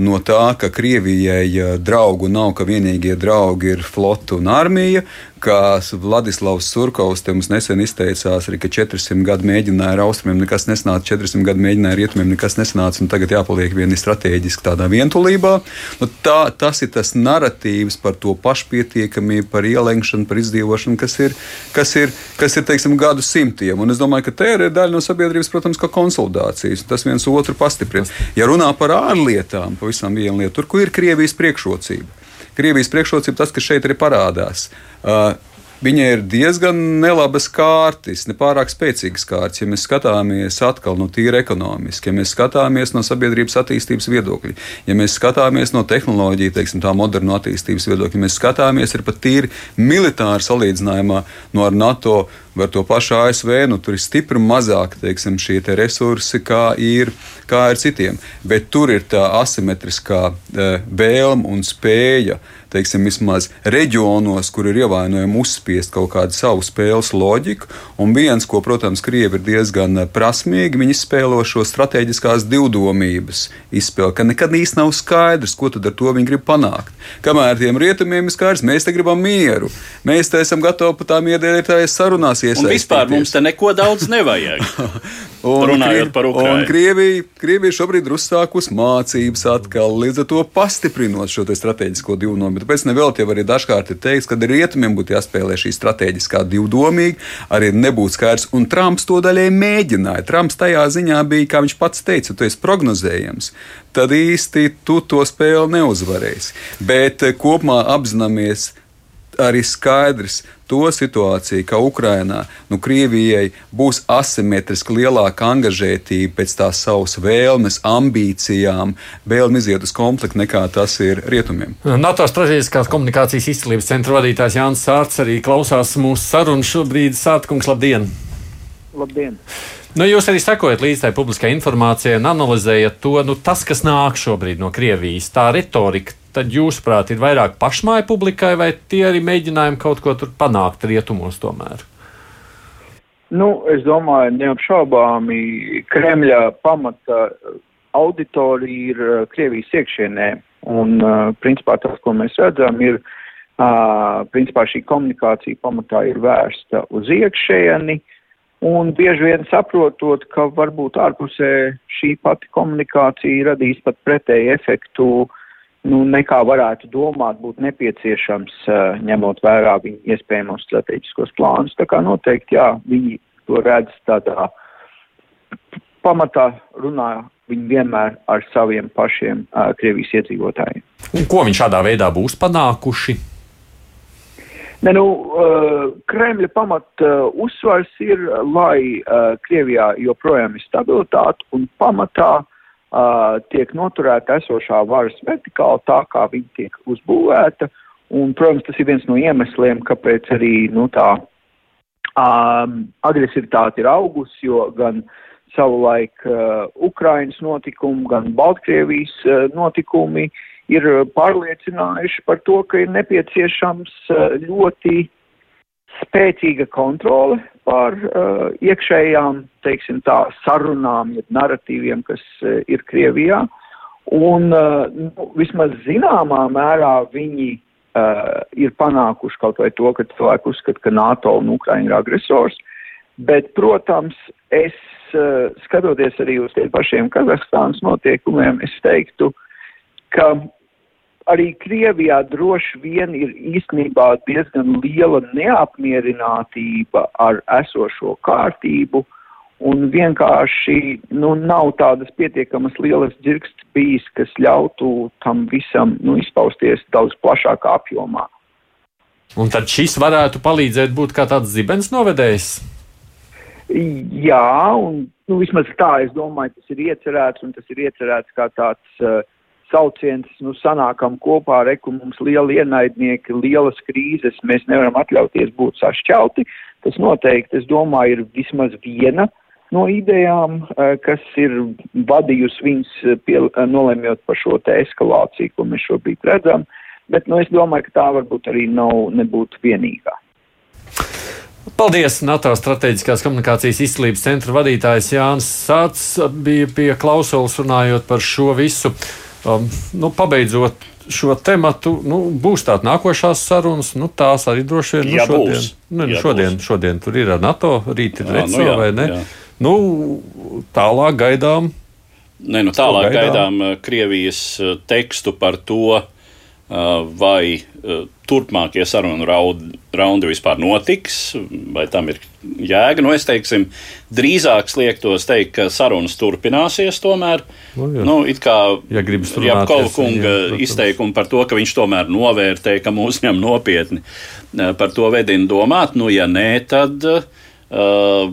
S5: no tā, ka Krievijai draugu nav, ka vienīgie draugi ir flota un armija, kā Vladislavs Surkovs te mums nesen izteicās, arī, ka 400 gadu mēģināja ar austrumiem, nekas nesanāca, 400 gadu mēģināja ar rietumiem, nekas nesanāca, un tagad jāpaliek vieni strateģiski tādā vientulībā. Nu, tā, tas ir tas narratīvs par to pašpietiekamību, par ielenkšanu, par izdzīvošanu, kas ir, kas ir, kas ir teiksim, gadu simtiem. Un es domāju, ka te ir daļa no sabiedrības, protams, ka konsolidācijas, tas viens otru pastiprina. Ja runā par ārlietām, pavisam viena lieta, tur, kur ir Krievijas priekšrocība. Krievijas priekšrocība tas, kas šeit arī parādās. Uh, Viņai ir diezgan nelabas kārtas, ne pārāk spēcīgas kārtas, ja mēs skatāmies atkal no tīra ekonomiski, ja mēs skatāmies no sabiedrības attīstības viedokļa, ja mēs skatāmies no tehnoloģija, teiksim, tā modernu attīstības viedokļa, ja mēs skatāmies pat tīri militāri salīdzinājumā no ar NATO vai to pašu ASV, nu, tur ir stipri mazāk teiksim, šie te resursi, kā ir, kā ir citiem. Bet tur ir tā asimetriskā uh, vēlme un spēja uh, teiksim, vismaz reģionos, kur ir ievainojami uzspiest kaut kādu savu spēles loģiku. Un viens, ko, protams, Krievi ir diezgan eh, prasmīgi, viņi izspēlo šo strateģiskās divdomības izspēli, ka nekad īsti nav skaidrs, ko tad ar to viņi grib panākt. Kamēr tiem rietumiem ir skaidrs, mēs te gribam mieru, mēs te esam gatavi par tām iedēļotājiem sarunās iesaistīties.
S2: Vispār mums te neko daudz nevajag.
S5: Un, Runājot par Ukrajinu. Krievija, Krievija šobrīd ir uzsākusi mācības atkal, līdz ar to pastiprinot šo strateģisko divdomību. Tāpēc nevēl jau arī dažkārt ir teikts, ka rietumiem būtu jāspēlē šī strateģiskā divdomīga, arī nebūtu skaidrs. Un Trumps to daļai mēģināja. Trumps tajā ziņā bija, kā viņš pats teica, tu esi prognozējams. Tad īsti tu to spēli neuzvarēsi. Bet eh, kopumā apzināmies arī skaidrs to situāciju, ka Ukrainā nu, Krievijai būs asimetriski lielāka angažētība pēc tās savas vēlmes, ambīcijām, vēlme iziet uz konfliktu nekā tas ir rietumiem.
S3: NATO strateģiskās komunikācijas izcīlības centra vadītājs Jānis Sārts arī klausās mūsu sarunu šobrīd. Sārtkungs, labdien!
S7: Labdien!
S3: Nu, jūs arī sekojat līdzi tai publiskai informācijai un analizējat to, nu, tas, kas nāk šobrīd no Krievijas, tā retorika, tad jūsuprāt, ir vairāk pašmāju publikai, vai tie arī mēģinājumi kaut ko tur panākt rietumos tomēr?
S7: Nu, es domāju, neapšaubāmi Kremļa pamata auditorija ir uh, Krievijas iekšienē. Un, uh, principā, tas, ko mēs redzam, ir, uh, principā, šī komunikācija pamatā ir vērsta uz iekšēni. Un bieži vien saprotot, ka varbūt ārpusē šī pati komunikācija radīs pat pretēju efektu uh, nu, nekā varētu domāt, būtu nepieciešams, uh, ņemot vērā viņu iespējamos strateģiskos plānus. Tā kā noteikti, jā, viņi to redz tādā pamatā runā viņi vienmēr ar saviem pašiem uh, Krievijas iedzīvotājiem.
S3: Un ko viņi šādā veidā būs panākuši?
S7: Ne, nu, uh, Kremļa pamat uh, uzsvars ir, lai uh, Krievijā joprojām ir stabilitāte un pamatā tiek noturēta esošā varas vertikāla tā, kā viņa tiek uzbūvēta. Un, protams, tas ir viens no iemesliem, kāpēc arī nu, tā um, agresivitāte ir augusi, jo gan savulaik uh, Ukrainas notikumi, gan Baltkrievijas uh, notikumi ir pārliecinājuši par to, ka ir nepieciešams uh, ļoti spēcīga kontrole pār uh, iekšējām, teiksim tā, sarunām, jeb narratīviem, kas uh, ir Krievijā. Un uh, nu, vismaz zināmā mērā viņi uh, ir panākuši kaut vai to, ka cilvēki uzskata, ka NATO un Ukraina ir agresors. Bet, protams, es uh, skatoties arī uz tiem pašiem Kazahstānas notiekumiem, es teiktu, ka arī Krievijā droši vien ir īstenībā diezgan liela neapmierinātība ar esošo kārtību. Un vienkārši nu, nav tādas pietiekamas lielas dzirksts bijis, kas ļautu tam visam nu, izpausties daudz plašākā apjomā.
S3: Un tad šis varētu palīdzēt būt kā tāds zibens novedējs?
S7: Jā, un nu, vismaz tā es domāju, tas ir iecerēts, un tas ir iecerēts kā tāds uh, sauciens, nu, sanākam kopā, reku mums lieli ienaidnieki, lielas krīzes, mēs nevaram atļauties būt sašķelti. Tas noteikti, es domāju, ir vismaz viena no idejām, eh, kas ir vadījusi viņus eh, pie, eh, nolemjot par šo te eskalāciju, ko mēs šobrīd redzam, bet nu, es domāju, ka tā varbūt arī nav nebūtu vienīgā.
S3: Paldies! NATO strateģiskās komunikācijas izcīlības centra vadītājs Jānis Sāts bija pie klausulas runājot par šo visu. Um, nu, pabeidzot šo tematu, nu, būs tādas nākošās sarunas, nu, tās arī droši vien nu,
S2: ja
S3: šodien, nu,
S2: Ja
S3: šodien,
S2: būs.
S3: šodien tur ir ar NATO, rīt ir
S2: Jā, nu jā,
S3: vai ne?
S2: jā.
S3: Nu, tālāk gaidām.
S2: Ne, nu tālāk
S3: gaidām?
S2: gaidām eh, Krievijas eh, tekstu par to, eh, vai eh, turpmākie sarunu raundi vispār notiks, vai tam ir jēga. Nu, es teiksim, drīzāk liektos teikt, ka sarunas turpināsies tomēr.
S3: Nu, jā.
S2: Nu, it kā
S3: Ja
S2: Japkova kunga
S3: jā,
S2: izteikumi par to, ka viņš tomēr novērtē, ka mūs ņem nopietni, eh, par to vedina domāt. Nu, ja nē, tad. Uh,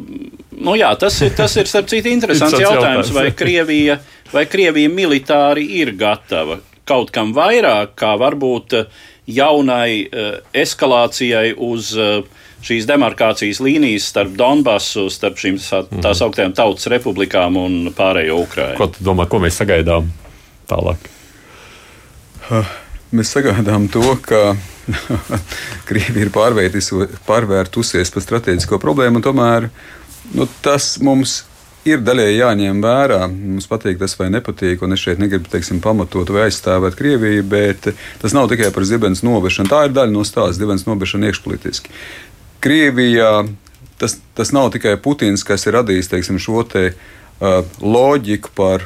S2: nu jā, tas ir, tas ir starp citu interesants jautājums. vai Krievija, vai Krievija militāri ir gatava kaut kam vairāk, kā varbūt eh, jaunai uh, eskalācijai uz uh, šīs demarkācijas līnijas starp Donbasu, starp šīm tā sauktējām tautas republikām un pārējo Ukrainu.
S3: Ko tu domā, ko mēs sagaidām tālāk?
S5: Mēs sagaidām to, ka Krievija ir pārvērtusies par strateģisko problēmu, un tomēr nu, tas mums ir daļēji jāņem vērā. Mums patīk tas vai nepatīk, un es šeit negribu teiksim, pamatot vai aizstāvēt Krieviju, bet tas nav tikai par zibens novešanu. Tā ir daļa no stāsta, zibens novešana iekšpolitiski. Krievijā tas, tas nav tikai Putins, kas ir radījis teiksim, šo te, uh, loģiku par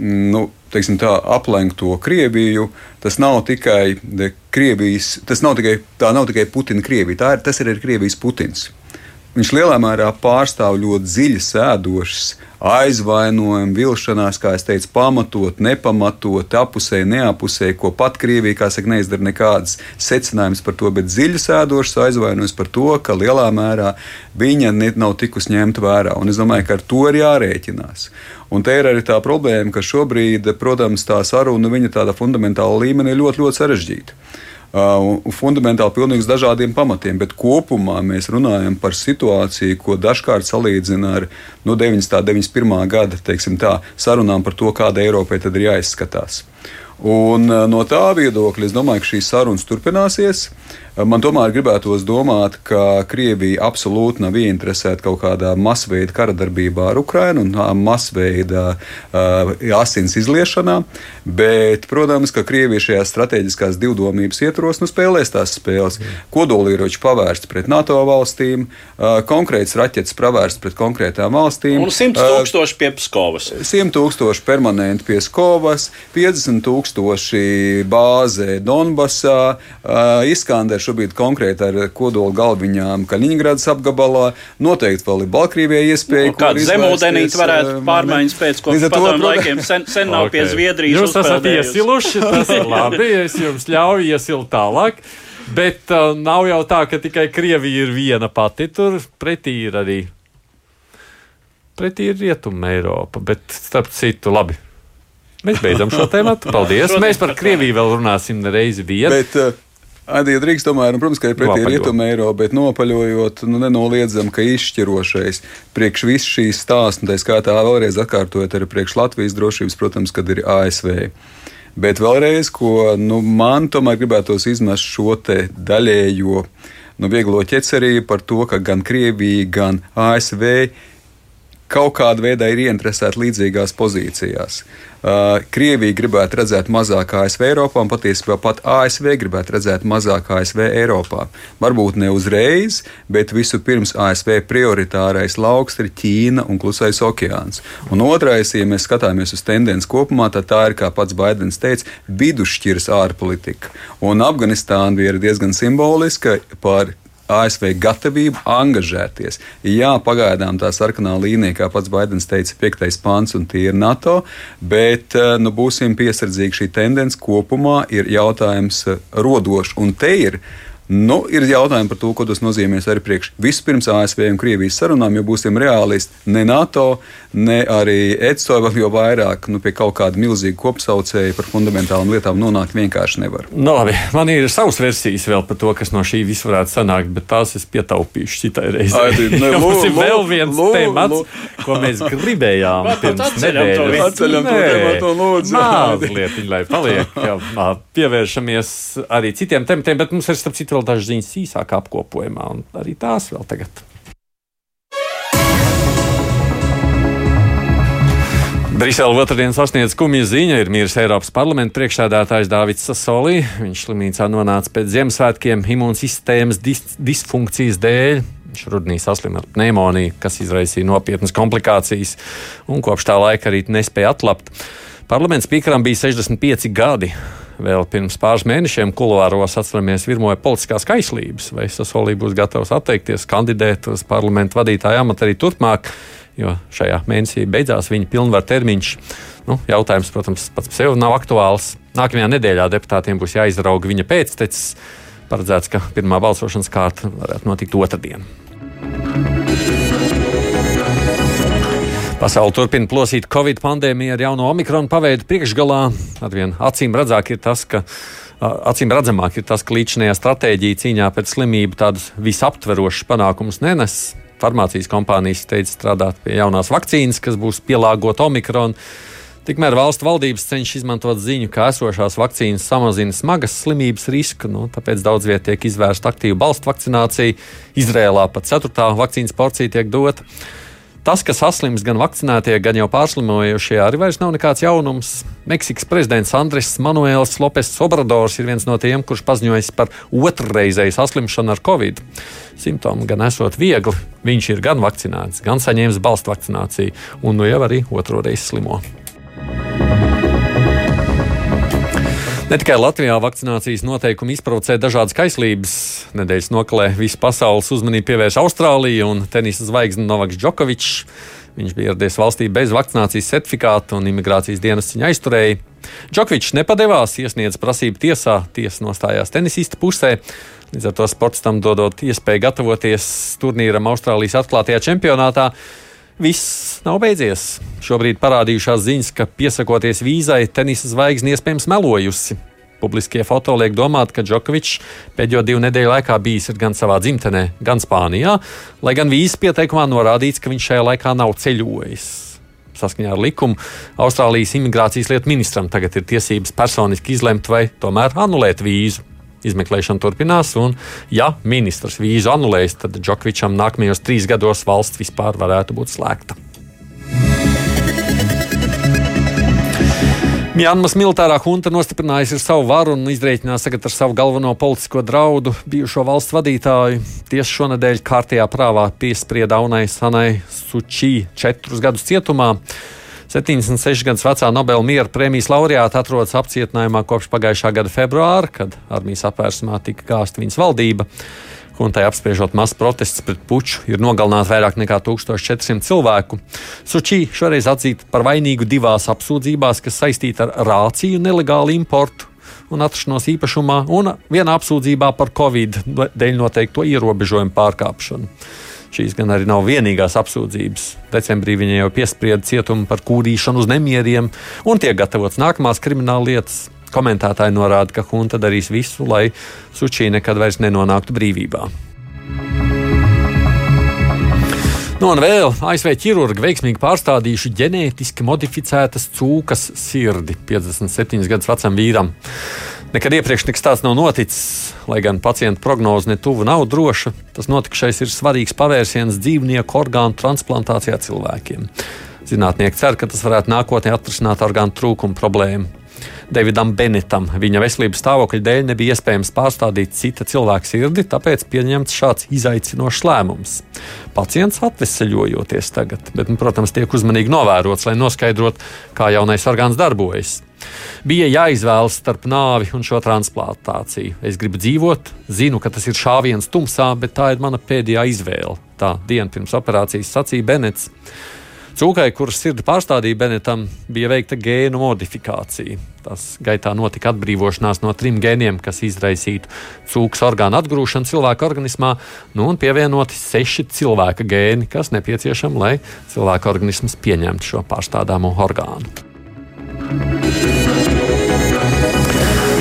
S5: nu, teiksim, tā, aplenkto Krieviju. Tas nav tikai Krievijas, tas nav tikai, tā nav tikai Putina Krievija, tā ir, tas ir arī Krievijas Putins. Viņš lielā mērā pārstāv ļoti dziļi sēdošas aizvainojumu, vilšanās, kā es teicu, pamatot, nepamatot, apusēji, neapusēji, ko pat Krievija, kā saka, neizdara nekādas secinājumus par to, bet dziļi sēdošas aizvainojums par to, ka lielā mērā viņa nav tikusi ņemta vērā. Un es domāju, ka ar to ir jārēķinās. Un te ir arī tā problēma, ka šobrīd, protams, tā saruna viņa tādā fundamentāla līmenī ļoti, ļoti sarežģīta. Uh, un fundamentāli pilnīgi dažādiem pamatiem, bet kopumā mēs runājam par situāciju, ko dažkārt salīdzina ar no 90. un 91. gada tā, sarunām par to, kāda Eiropai tad ir jāizskatās. Un, uh, no tā viedokļa es domāju, ka šīs sarunas turpināsies. Uh, Man tomēr gribētos domāt, ka Krievija absolūti nav ieinteresēta kaut kādā masveida kara darbībā ar Ukrajinu un masveida uh, asins izliešanā. Bet, protams, ka Krievija šajās strateģiskās divdomības ietvaros nu, spēlēs tās spēles. Kodolieroči pavērsts pret NATO valstīm, uh, konkrēts raķetes pavērsts pret konkrētām valstīm.
S2: Un 100
S5: Uh,
S2: tūkstoši pie Pskovas.
S5: 100 tūkstoši permanenti pie Skovas, 50 tūkstoši bāzē Donbasā, uh, Iskanders šobrīd konkrēti ar kodola galviņām Kaļiņgradas apgabalā. Noteikti vēl ir Baltkrievijai iespēja.
S2: Nu, Kāda zemūdenīte varētu
S5: uh,
S2: pārmaiņas pēc kopš padomu laikiem sen, sen nav pie
S3: Ok.
S2: Zviedrijas.
S3: Jūs esat iesiluši, tas ir labi. Es jums ļauju iesilt tālāk. Bet uh, nav jau tā, ka tikai Krievija ir viena pati. Tur pretī ir arī. Pretī ir Rietuma Eiropa, bet starp citu, labi. Mēs beidzam šo tēmu. Paldies. Mēs par
S2: par
S3: Krieviju vēl runāsim reizi vienu.
S5: Bet, uh, Adija drīkst tomēr, un, protams, ka ir pretī
S3: Nopaļo.
S5: rietumu eiro, bet nopaļojot, nu, nenoliedzam, ka izšķirošais priekš visu šīs stāstu, un tā skaitā vēlreiz atkārtojot arī priekš Latvijas drošības, protams, kad ir ASV. Bet vēlreiz, ko nu, man tomēr gribētos izmest šo te daļējo nu, vieglo ķecerību par to, ka gan Krievija, gan ASV kaut kādā veidā ir ieinteresēti līdzīgās pozīcijās. Uh, Krievija gribētu redzēt mazāk ASV Eiropā, un patiesībā pat ASV gribētu redzēt mazāk ASV Eiropā. Varbūt ne uzreiz, bet vispirms ASV prioritārais lauks ir Ķīna un Klusais okeāns. Un otrais, ja mēs skatāmies uz tendenci kopumā, tad tā ir, kā pats Baidens teica, vidusšķiras ārpolitika. Un Afganistāna bija diezgan simboliska par ASV gatavību angažēties. Jā, pagaidām tā sarkanā līnija, kā pats Baidens teica, piektais pāns un tie ir NATO, bet eh, nu, būsim piesardzīgi. Šī tendence kopumā ir jautājums eh, rodošs, un te ir Nu, ir jautājumi par to, ko tas nozīmēs arī priekš vispirms ASV un Krievijas sarunām, jo būsim realisti. Ne NATO, ne arī ECO, jau vairāk nu, pie kaut kāda milzīga kopsaucēja par fundamentālām lietām nonākt vienkārši nevar.
S3: Nu, labi, man ir savas versijas vēl par to, kas no šī viss varētu sanākt, bet tās es pietaupīšu citai reizei.
S5: Ne,
S3: Mums ir vēl viens lū, temats, lū. ko mēs gribējām pirms nedēļas.
S5: Atceļam to tematu, lūdzu.
S3: Mazliet, lai paliek, jā, pievēršamies arī citiem tematiem, bet mums ir starp citu vēl dažas ziņas īsāk apkopojumā, un arī tās vēl tagad. Brisele otrdien sasniedz skumju ziņu. Ir miris Eiropas parlamenta priekšsēdētājs Dārvids Sasolī. Viņš slimnīcā nonāca pēc Ziemassvētkiem imūnsistēmas dis disfunkcijas dēļ. Viņš rudenī saslima ar pneimoniju, kas izraisīja nopietnas komplikācijas, un kopš tā laika arī nespēja atlapt. Parlaments spīkaram bija 65 gadi. Vēl pirms pāris mēnešiem kuluāros atceramies virmoja politiskās kaislības, vai Sasolī būs gatavs atteikties kandidēt uz parlamentu vadītāju amatu arī turpmāk, jo šajā mēnesī beidzās viņa pilnvaru termiņš. Nu, jautājums, protams, pats par sevi nav aktuāls. Nākamajā nedēļā deputātiem būs jāizrauga viņa pēctecis. Paredzēts, ka pirmā balsošanas kārta varētu notikt otrdien. Pasaule turpina plosīt Covid pandēmiju ar jauno omikronu paveidu priekšgalā. Arvien acīm redzāk ir tas, ka. Acīm redzamāk ir tas, ka līdzinājā stratēģija cīņā pret slimību tādus visaptverošus panākumus nenes. Farmācijas kompānijas steidz strādāt pie jaunās vakcīnas, kas būs pielāgota omikronu. Tikmēr valstu valdības cenšas izmantot ziņu, ka esošās vakcīnas samazina smagas slimības risku, nu, tāpēc daudz vietā tiek izvērsta aktīva balstu vakcinācija. Izrēlā pat ceturtā vakcīnas porcija tiek dota. Tas, ka saslims gan vakcinētie, gan jau pārslimojušie, arī vairs nav nekāds jaunums. Meksikas prezidents Andris Manuēls Lopes Obradors ir viens no tiem, kurš paziņojis par otrreizēju saslimšanu ar covid. Simptomi gan esot viegli, viņš ir gan vakcinēts, gan saņēmis balstu vakcināciju, un nu jau arī otro reizi slimo. Ne tikai Latvijā vakcinācijas noteikumi izprovocē dažādas kaislības. Nedēļas nokalē visu pasaules uzmanību pievērš Austrālija un tenisa zvaigzne Novaks Džokovičs. Viņš bija ieradies valstī bez vakcinācijas certifikāta un imigrācijas dienas viņa aizturēja. Džokovičs nepadevās, iesniedz prasību tiesā, tiesa nostājās tenisista pusē. Līdz ar to sportam dodot iespēju gatavoties turnīram Austrālijas atklātajā čempionātā. Viss nav beidzies. Šobrīd parādījušās ziņas, ka piesakoties vīzai, tenisa zvaigzne iespējams melojusi. Publiskie foto liek domāt, ka Džokovičs pēdējo divu nedēļu laikā bijis gan savā dzimtenē, gan Spānijā, lai gan vīzas pieteikumā norādīts, ka viņš šajā laikā nav ceļojis. Saskaņā ar likumu Austrālijas imigrācijas lietu ministram tagad ir tiesības personiski izlemt vai tomēr anulēt vīzu. Izmeklēšana turpinās, un, ja ministrs vīzu anulēs, tad Džokvičam nākamajos trīs gados valsts vispār varētu būt slēgta. Mjanmas militārā hunta nostiprinājusi savu varu un izreikinājusi tagad ar savu galveno politisko draudu bijušo valsts vadītāju. Tiesa šonadēļ kārtējā prāvā piesprieda Aunai Sanai Sučī četrus gadus cietumā. 76 gadus vecā Nobela miera prēmijas laureāta atrodas apcietinājumā kopš pagājušā gada februāra, kad armijas apvērsumā tika gāzta viņas valdība. Huntai apspriežot masu protestus pret puču, ir nogalināti vairāk nekā 1400 cilvēku. Sučī šoreiz atzīta par vainīgu divās apsūdzībās, kas saistīta ar rāciju nelegālu importu un atrašanos īpašumā, un vienā apsūdzībā par covid dēļ noteikto ierobežojumu pārkāpšanu. Šīs gan arī nav vienīgās apsūdzības. Decembrī viņai jau piesprieda cietumu par kūrīšanu uz nemieriem un tiek gatavots nākamās krimināla lietas. Komentētāji norāda, ka Hunta darīs visu, lai Sučī nekad vairs nenonāktu brīvībā. Nu, un vēl ASV ķirurgi veiksmīgi pārstādījuši ģenētiski modificētas cūkas sirdi 57 gadus vecam vīram. Nekad iepriekš nekas tāds nav noticis, lai gan pacienta prognoze ne tuvu nav droša. Tas notikušais ir svarīgs pavērsiens dzīvnieku orgānu transplantācijā cilvēkiem. Zinātnieki cer, ka tas varētu nākotnē atrisināt orgānu trūkumu problēmu. Davidam Benetam viņa veselības stāvokļa dēļ nebija iespējams pārstādīt cita cilvēka sirdi, tāpēc pieņemts šāds izaicinošs lēmums. Pacients atveseļojoties tagad, bet, nu, protams, tiek uzmanīgi novērots, lai noskaidrotu, kā jaunais orgāns darbojas. Bija jāizvēlas starp nāvi un šo transplantāciju. Es gribu dzīvot, zinu, ka tas ir šāviens tumsā, bet tā ir mana pēdējā izvēle. Tā diena pirms operācijas sacīja Benets. Cūkai, kuras sirdi pārstādīja Benetam, bija veikta gēnu modifikācija. Tas gaitā notika atbrīvošanās no trim gēniem, kas izraisītu cūkas orgānu atgrūšanu cilvēka organismā, nu, un pievienoti seši cilvēka gēni, kas nepieciešami, lai cilvēka organisms pieņemtu šo pārstādāmo orgānu.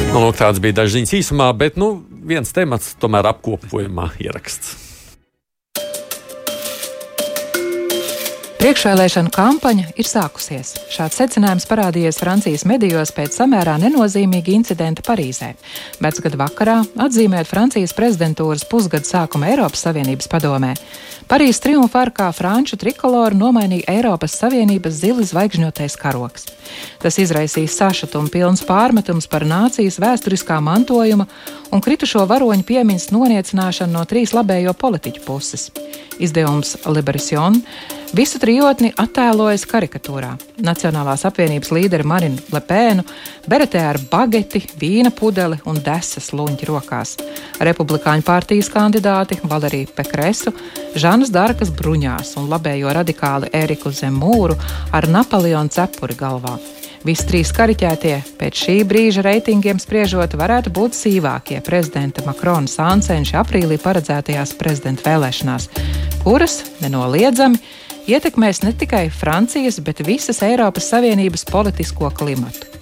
S3: Nu, lūk, tāds bija dažs ziņas īsumā, bet nu, viens temats tomēr apkopojumā ieraksts.
S4: Priekšvēlēšana kampaņa ir sākusies. Šāds secinājums parādījies Francijas medijos pēc samērā nenozīmīga incidenta Parīzē. Vecgada vakarā, atzīmējot Francijas prezidentūras pusgada sākumu Eiropas Savienības padomē, Parīzes triumfa arkā franču trikoloru nomainīja Eiropas Savienības zili zvaigžņotais karoks. Tas izraisīja sašutumu pilns pārmetums par nācijas vēsturiskā mantojuma un kritušo varoņu piemiņas noniecināšanu no trīs labējo politiķu puses. Izdevums Liberation Visu trijotni attēlojas karikatūrā. Nacionālās apvienības līderi Marinu Lepēnu, beretē ar bageti, vīna pudeli un desas luņķi rokās. Republikāņu partijas kandidāti Valeriju Pekresu, Žanas Darkas bruņās un labējo radikāli Eriku Zemūru ar Napoleona cepuri galvā. Visi trīs kariķētie pēc šī brīža reitingiem spriežot varētu būt sīvākie prezidenta Makrona sāncenši aprīlī paredzētajās prezidenta vēlēšanās, kuras nenoliedzami ietekmēs ne tikai Francijas, bet visas Eiropas Savienības politisko klimatu.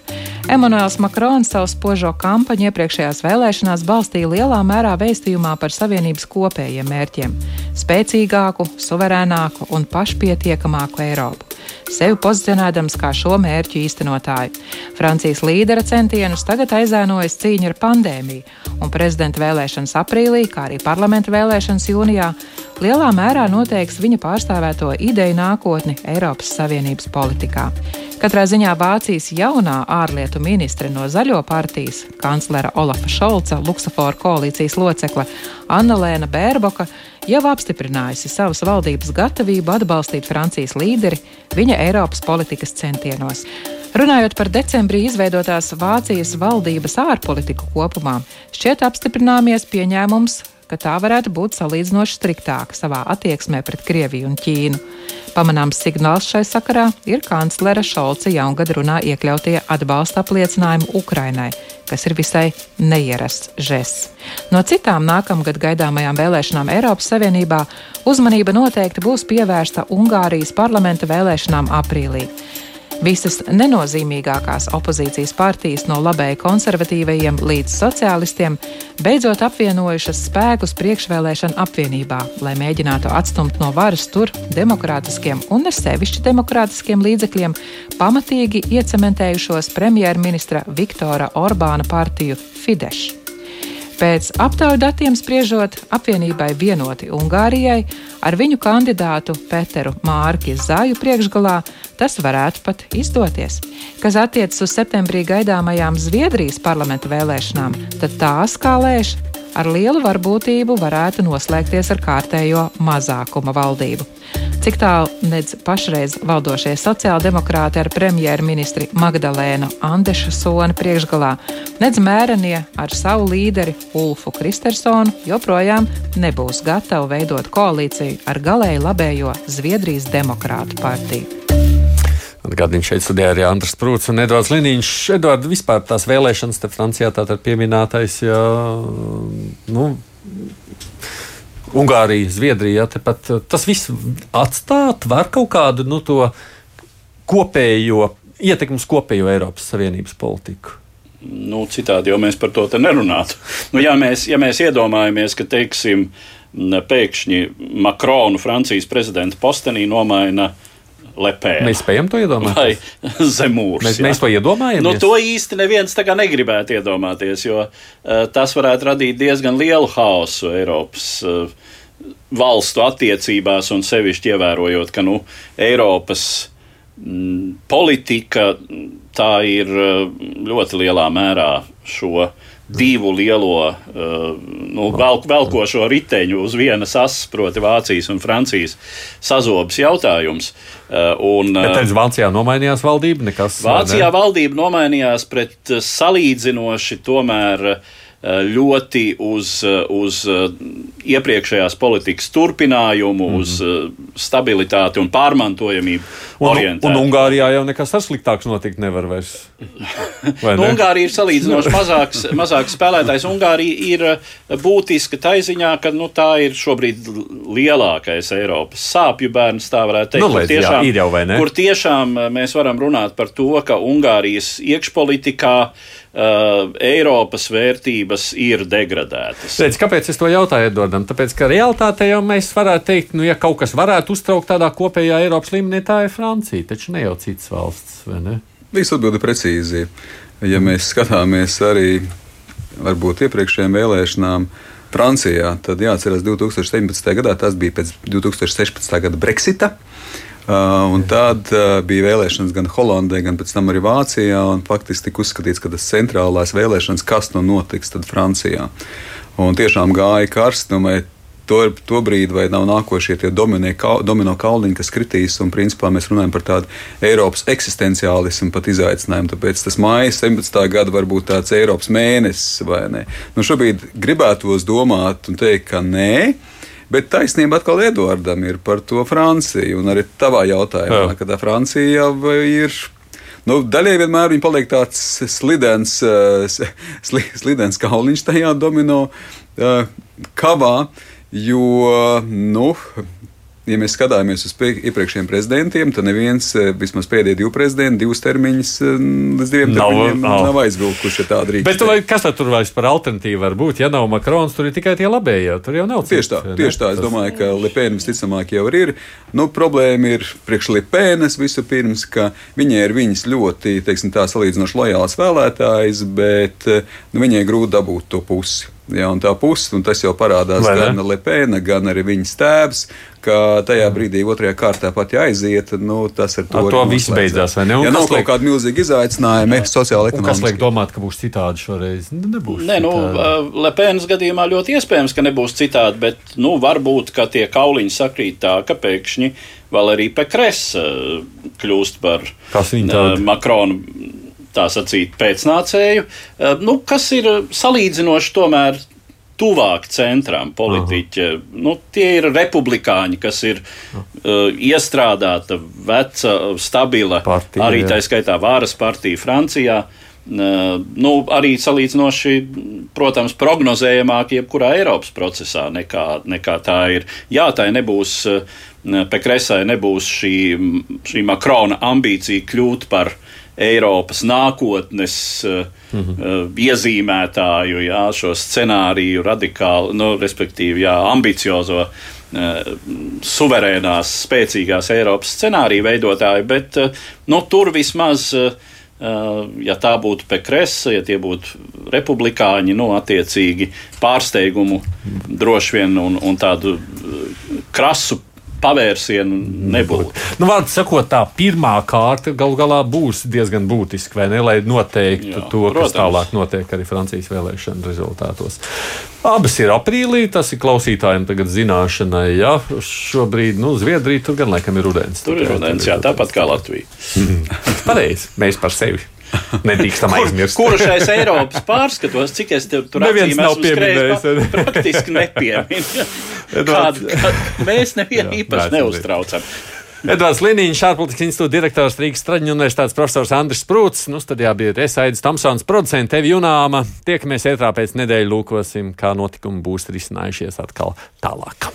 S4: Emanuēls Makrons savu spožo kampaņu iepriekšējās vēlēšanās balstīja lielā mērā vēstījumā par Savienības kopējiem mērķiem - spēcīgāku, suverēnāku un pašpietiekamāku Eiropu sevi pozicionēdams kā šo mērķu īstenotāju. Francijas līdera centienus tagad aizēnojas cīņa ar pandēmiju, un prezidenta vēlēšanas aprīlī, kā arī parlamenta vēlēšanas jūnijā, lielā mērā noteiks viņa pārstāvēto ideju nākotni Eiropas Savienības politikā. Katrā ziņā Vācijas jaunā ārlietu ministre no Zaļo partijas, kanclera Olafa Šolca, Luksafora koalīcijas locekle Anna-Lēna Bērboka, jau apstiprinājusi savas valdības gatavību atbalstīt Francijas līderi viņa Eiropas politikas centienos. Runājot par decembrī izveidotās Vācijas valdības ārpolitiku kopumā, šķiet apstiprināmies pieņēmums, ka tā varētu būt salīdzinoši striktāka savā attieksmē pret Krieviju un Ķīnu. Pamanāms signāls šai sakarā ir kanclera Šolca jaungada runā iekļautie atbalsta apliecinājumi Ukrainai, kas ir visai neierasts žests. No citām nākamgad gaidāmajām vēlēšanām Eiropas Savienībā uzmanība noteikti būs pievērsta Ungārijas parlamenta vēlēšanām aprīlī. Visas nenozīmīgākās opozīcijas partijas no labēji konservatīvajiem līdz sociālistiem beidzot apvienojušas spēkus priekšvēlēšana apvienībā, lai mēģinātu atstumt no varas tur demokrātiskiem un ne sevišķi demokrātiskiem līdzekļiem pamatīgi iecementējušos premjerministra Viktora Orbāna partiju Fidesz. Pēc aptaujas datiem spriežot, apvienībai vienoti Ungārijai ar viņu kandidātu Peteru Mārki Zāju priekšgalā tas varētu pat izdoties. Kas attiecas uz septembrī gaidāmajām Zviedrijas parlamenta vēlēšanām, tad tās, kā lēš, ar lielu varbūtību varētu noslēgties ar kārtējo mazākuma valdību. Cik tālu nedz pašreiz valdošie sociāldemokrāti ar premjerministri Magdalēnu Andeša Soni priekšgalā, nedz mērenie ar savu līderi Ulfu Kristersonu joprojām nebūs gatavi veidot koalīciju ar galēji labējo Zviedrijas demokrātu partiju.
S3: Atgādini šeit studijā arī Andris Prūts un Edvards Liniņš. Edvards, vispār tās vēlēšanas te Francijā tātad pieminētais, jā, nu, Ungārija, Zviedrija, ja, tepat, tas viss atstāt var kaut kādu nu, to kopējo ietekmi uz kopējo Eiropas Savienības politiku.
S2: Nu, citādi jau mēs par to nerunātu. Nu, ja, mēs, ja mēs iedomājamies, ka teiksim, pēkšņi Makronu Francijas prezidenta postenī nomaina Lepēna.
S3: Mēs spējam to iedomāties.
S2: Vai zemūrs.
S3: Mēs,
S2: jā.
S3: mēs to iedomājamies.
S2: Nu, to īsti neviens tā kā negribētu iedomāties, jo uh, tas varētu radīt diezgan lielu haosu Eiropas uh, valstu attiecībās, un sevišķi ievērojot, ka nu, Eiropas mm, politika tā ir uh, ļoti lielā mērā šo divu lielo, uh, nu, velk, velkošo riteņu uz vienas asas, proti, Vācijas un Francijas sazobas jautājums. Uh, un,
S3: Bet
S2: uh,
S3: tad Vācijā nomainījās valdība. Nekas,
S2: Vācijā
S3: ne?
S2: valdība nomainījās pret salīdzinoši tomēr uh, ļoti uz, uh, uz uh, iepriekšējās politikas turpinājumu, mm -hmm. uz stabilitāti un pārmantojamību.
S3: Un,
S2: orientētu.
S3: un Ungārijā jau nekas ar sliktāks notikt nevar vairs. Vai
S2: Nu,
S3: ne?
S2: Ungārija ir salīdzinoši mazāks, mazāks spēlētājs. Ungārija ir būtiska tā ziņā, ka nu, tā ir šobrīd lielākais Eiropas sāpju bērns, tā varētu teikt.
S3: Nu,
S2: kur
S3: lēdz, jā, jau?
S2: Kur tiešām mēs varam runāt par to, ka Ungārijas iekšpolitikā uh, Eiropas vērtības ir degradētas.
S3: Redz, kāpēc es to jautāju Edvardam? Tāpēc, ka realtātē jau mēs varētu teikt, nu, ja kaut kas varētu uztraukt tādā kopējā Eiropas līmenī, tā ir Francija, taču ne jau citas valsts, vai ne?
S5: Viss atbildi precīzi. Ja mēs skatāmies arī varbūt iepriekšējām vēlēšanām Francijā, tad jāatcerās 2017. gadā tas bija pēc 2016. gada Brexita. Uh, un tad uh, bija vēlēšanas gan Holandē, gan pēc tam arī Vācijā. Faktiski tika uzskatīts, ka tas centrālais vēlēšanas, kas nu notiks Francijā. Un tiešām gāja karsts. Domāju, to, to brīdi, vai nav nākošie tie dominē, kau, domino kauliņi, kas kritīs. Un, principā, mēs runājam par tādu Eiropas eksistenciālismu pat izaicinājumu. Tāpēc tas māja 17. gada var būt tāds Eiropas mēnesis vai ne. Nu, šobrīd gribētos domāt un teikt, ka nē. Bet taisnība atkal Edvardam ir par to Franciju. Un arī tavā jautājumā,
S3: Jā.
S5: ka tā Francija jau ir Nu, daļai vienmēr viņa paliek tāds slidens, eh, sli, slidens kauliņš tajā domino uh, kavā, jo, nu, ja mēs skatāmies uz iepriekšējiem prezidentiem, tad neviens, eh, vismaz pēdējie divi prezidenti, divus termiņus eh, līdz diviem
S3: Nav-
S5: termiņiem
S3: nav.
S5: nav aizvilkuši, ja tā drīkst.
S3: Bet vai, kas tad tur vairs par alternatīvu var būt? Ja nav Makrons, tur ir tikai tie labējie. Tur jau nav
S5: Tieši tā,
S3: cits, ne?
S5: tieši tā. Es domāju, ka Lepēna visticamāk jau ir. Nu, problēma ir priekš Lepēnas vispirms, ka viņai ir viņas ļoti, teiksim, tā salīdzinoši lojāls vēlētājs, bet eh, nu, viņai grūti dabūt to pusi. Ja, un tā puse, un tas jau parādās
S3: Vai
S5: gan Lepēna, gan arī viņas tēvs, ka tajā brīdī otrajā kārtā pat jāaiziet, nu, tas ar to,
S3: Ar to viss beidzās, vai ne?
S5: Ja nav kaut
S3: liek-
S5: kāda milzīga izaicinājuma, sociāla
S3: Un kas liek
S5: ekonomika.
S3: domāt, ka būs citādi šoreiz? Nu, Nebūs.
S2: Nē, nu,
S3: citādi.
S2: Lepēnas gadījumā ļoti iespējams, ka nebūs citādi, bet nu, varbūt ka tie kauliņi sakrīt tā, ka pēkšņi Valerija Pekres uh, kļūst par
S3: Kas
S2: uh. Tā sacīt, pēcnācēju, uh, nu, kas ir salīdzinoši tomēr tuvāk centram politiķi. Nu, tie ir republikāņi, kas ir uh, iestrādāta, veca, stabila,
S3: Partija,
S2: arī tā skaitā vāras partija Francijā. Uh, nu, arī salīdzinoši, protams, prognozējamāk jebkurā Eiropas procesā nekā, nekā tā ir. Jā, tā nebūs, uh, Pekresai nebūs šī, šī Makrona ambīcija kļūt par Eiropas nākotnes uh, uh, iezīmētāju, jā, šo scenāriju radikālu, nu, respektīvi, jā, ambiciozo uh, suverēnās, spēcīgās Eiropas scenāriju veidotāju, bet nu, tur vismaz, uh, ja tā būtu Pekresa, ja tie būtu republikāņi, nu, attiecīgi pārsteigumu droši vien un, un tādu krasu pavērsienu nebūtu.
S3: Nu, Vārds sakot, tā pirmā kārta galu galā būs diezgan būtiska, vai ne? Lai noteiktu
S2: Jā,
S3: to, kas
S2: protams.
S3: tālāk notiek arī Francijas vēlēšanu rezultātos. Abas ir aprīlī, tas ir klausītājiem tagad zināšanai. Ja? Šobrīd, nu, Zviedrija tur gan laikam ir rudens.
S2: Tur ir rudens, jā, tāpat kā Latvija.
S3: Pareizi, mēs par sevi. Nedrīkstam aizmirst.
S2: Kura šais Eiropas pārskatos, cik es tev tur
S3: Neviens nav pieminējis?
S2: Praktiski nepiemina.
S3: Edvards.
S2: Kādu, kādu, mēs nevienu īpaši neuztraucam.
S3: Edvards Liniņš, ārpolitikas institūta direktors Rīgas Traģiņu universitātes profesors Andris Sprūts. Nu, studijā bija Resaidis Tomsons, producents Tevi Junāma. Tiekamies ētrā pēc nedēļas lūkosim, kā notikumi būs risinājušies atkal tālāk.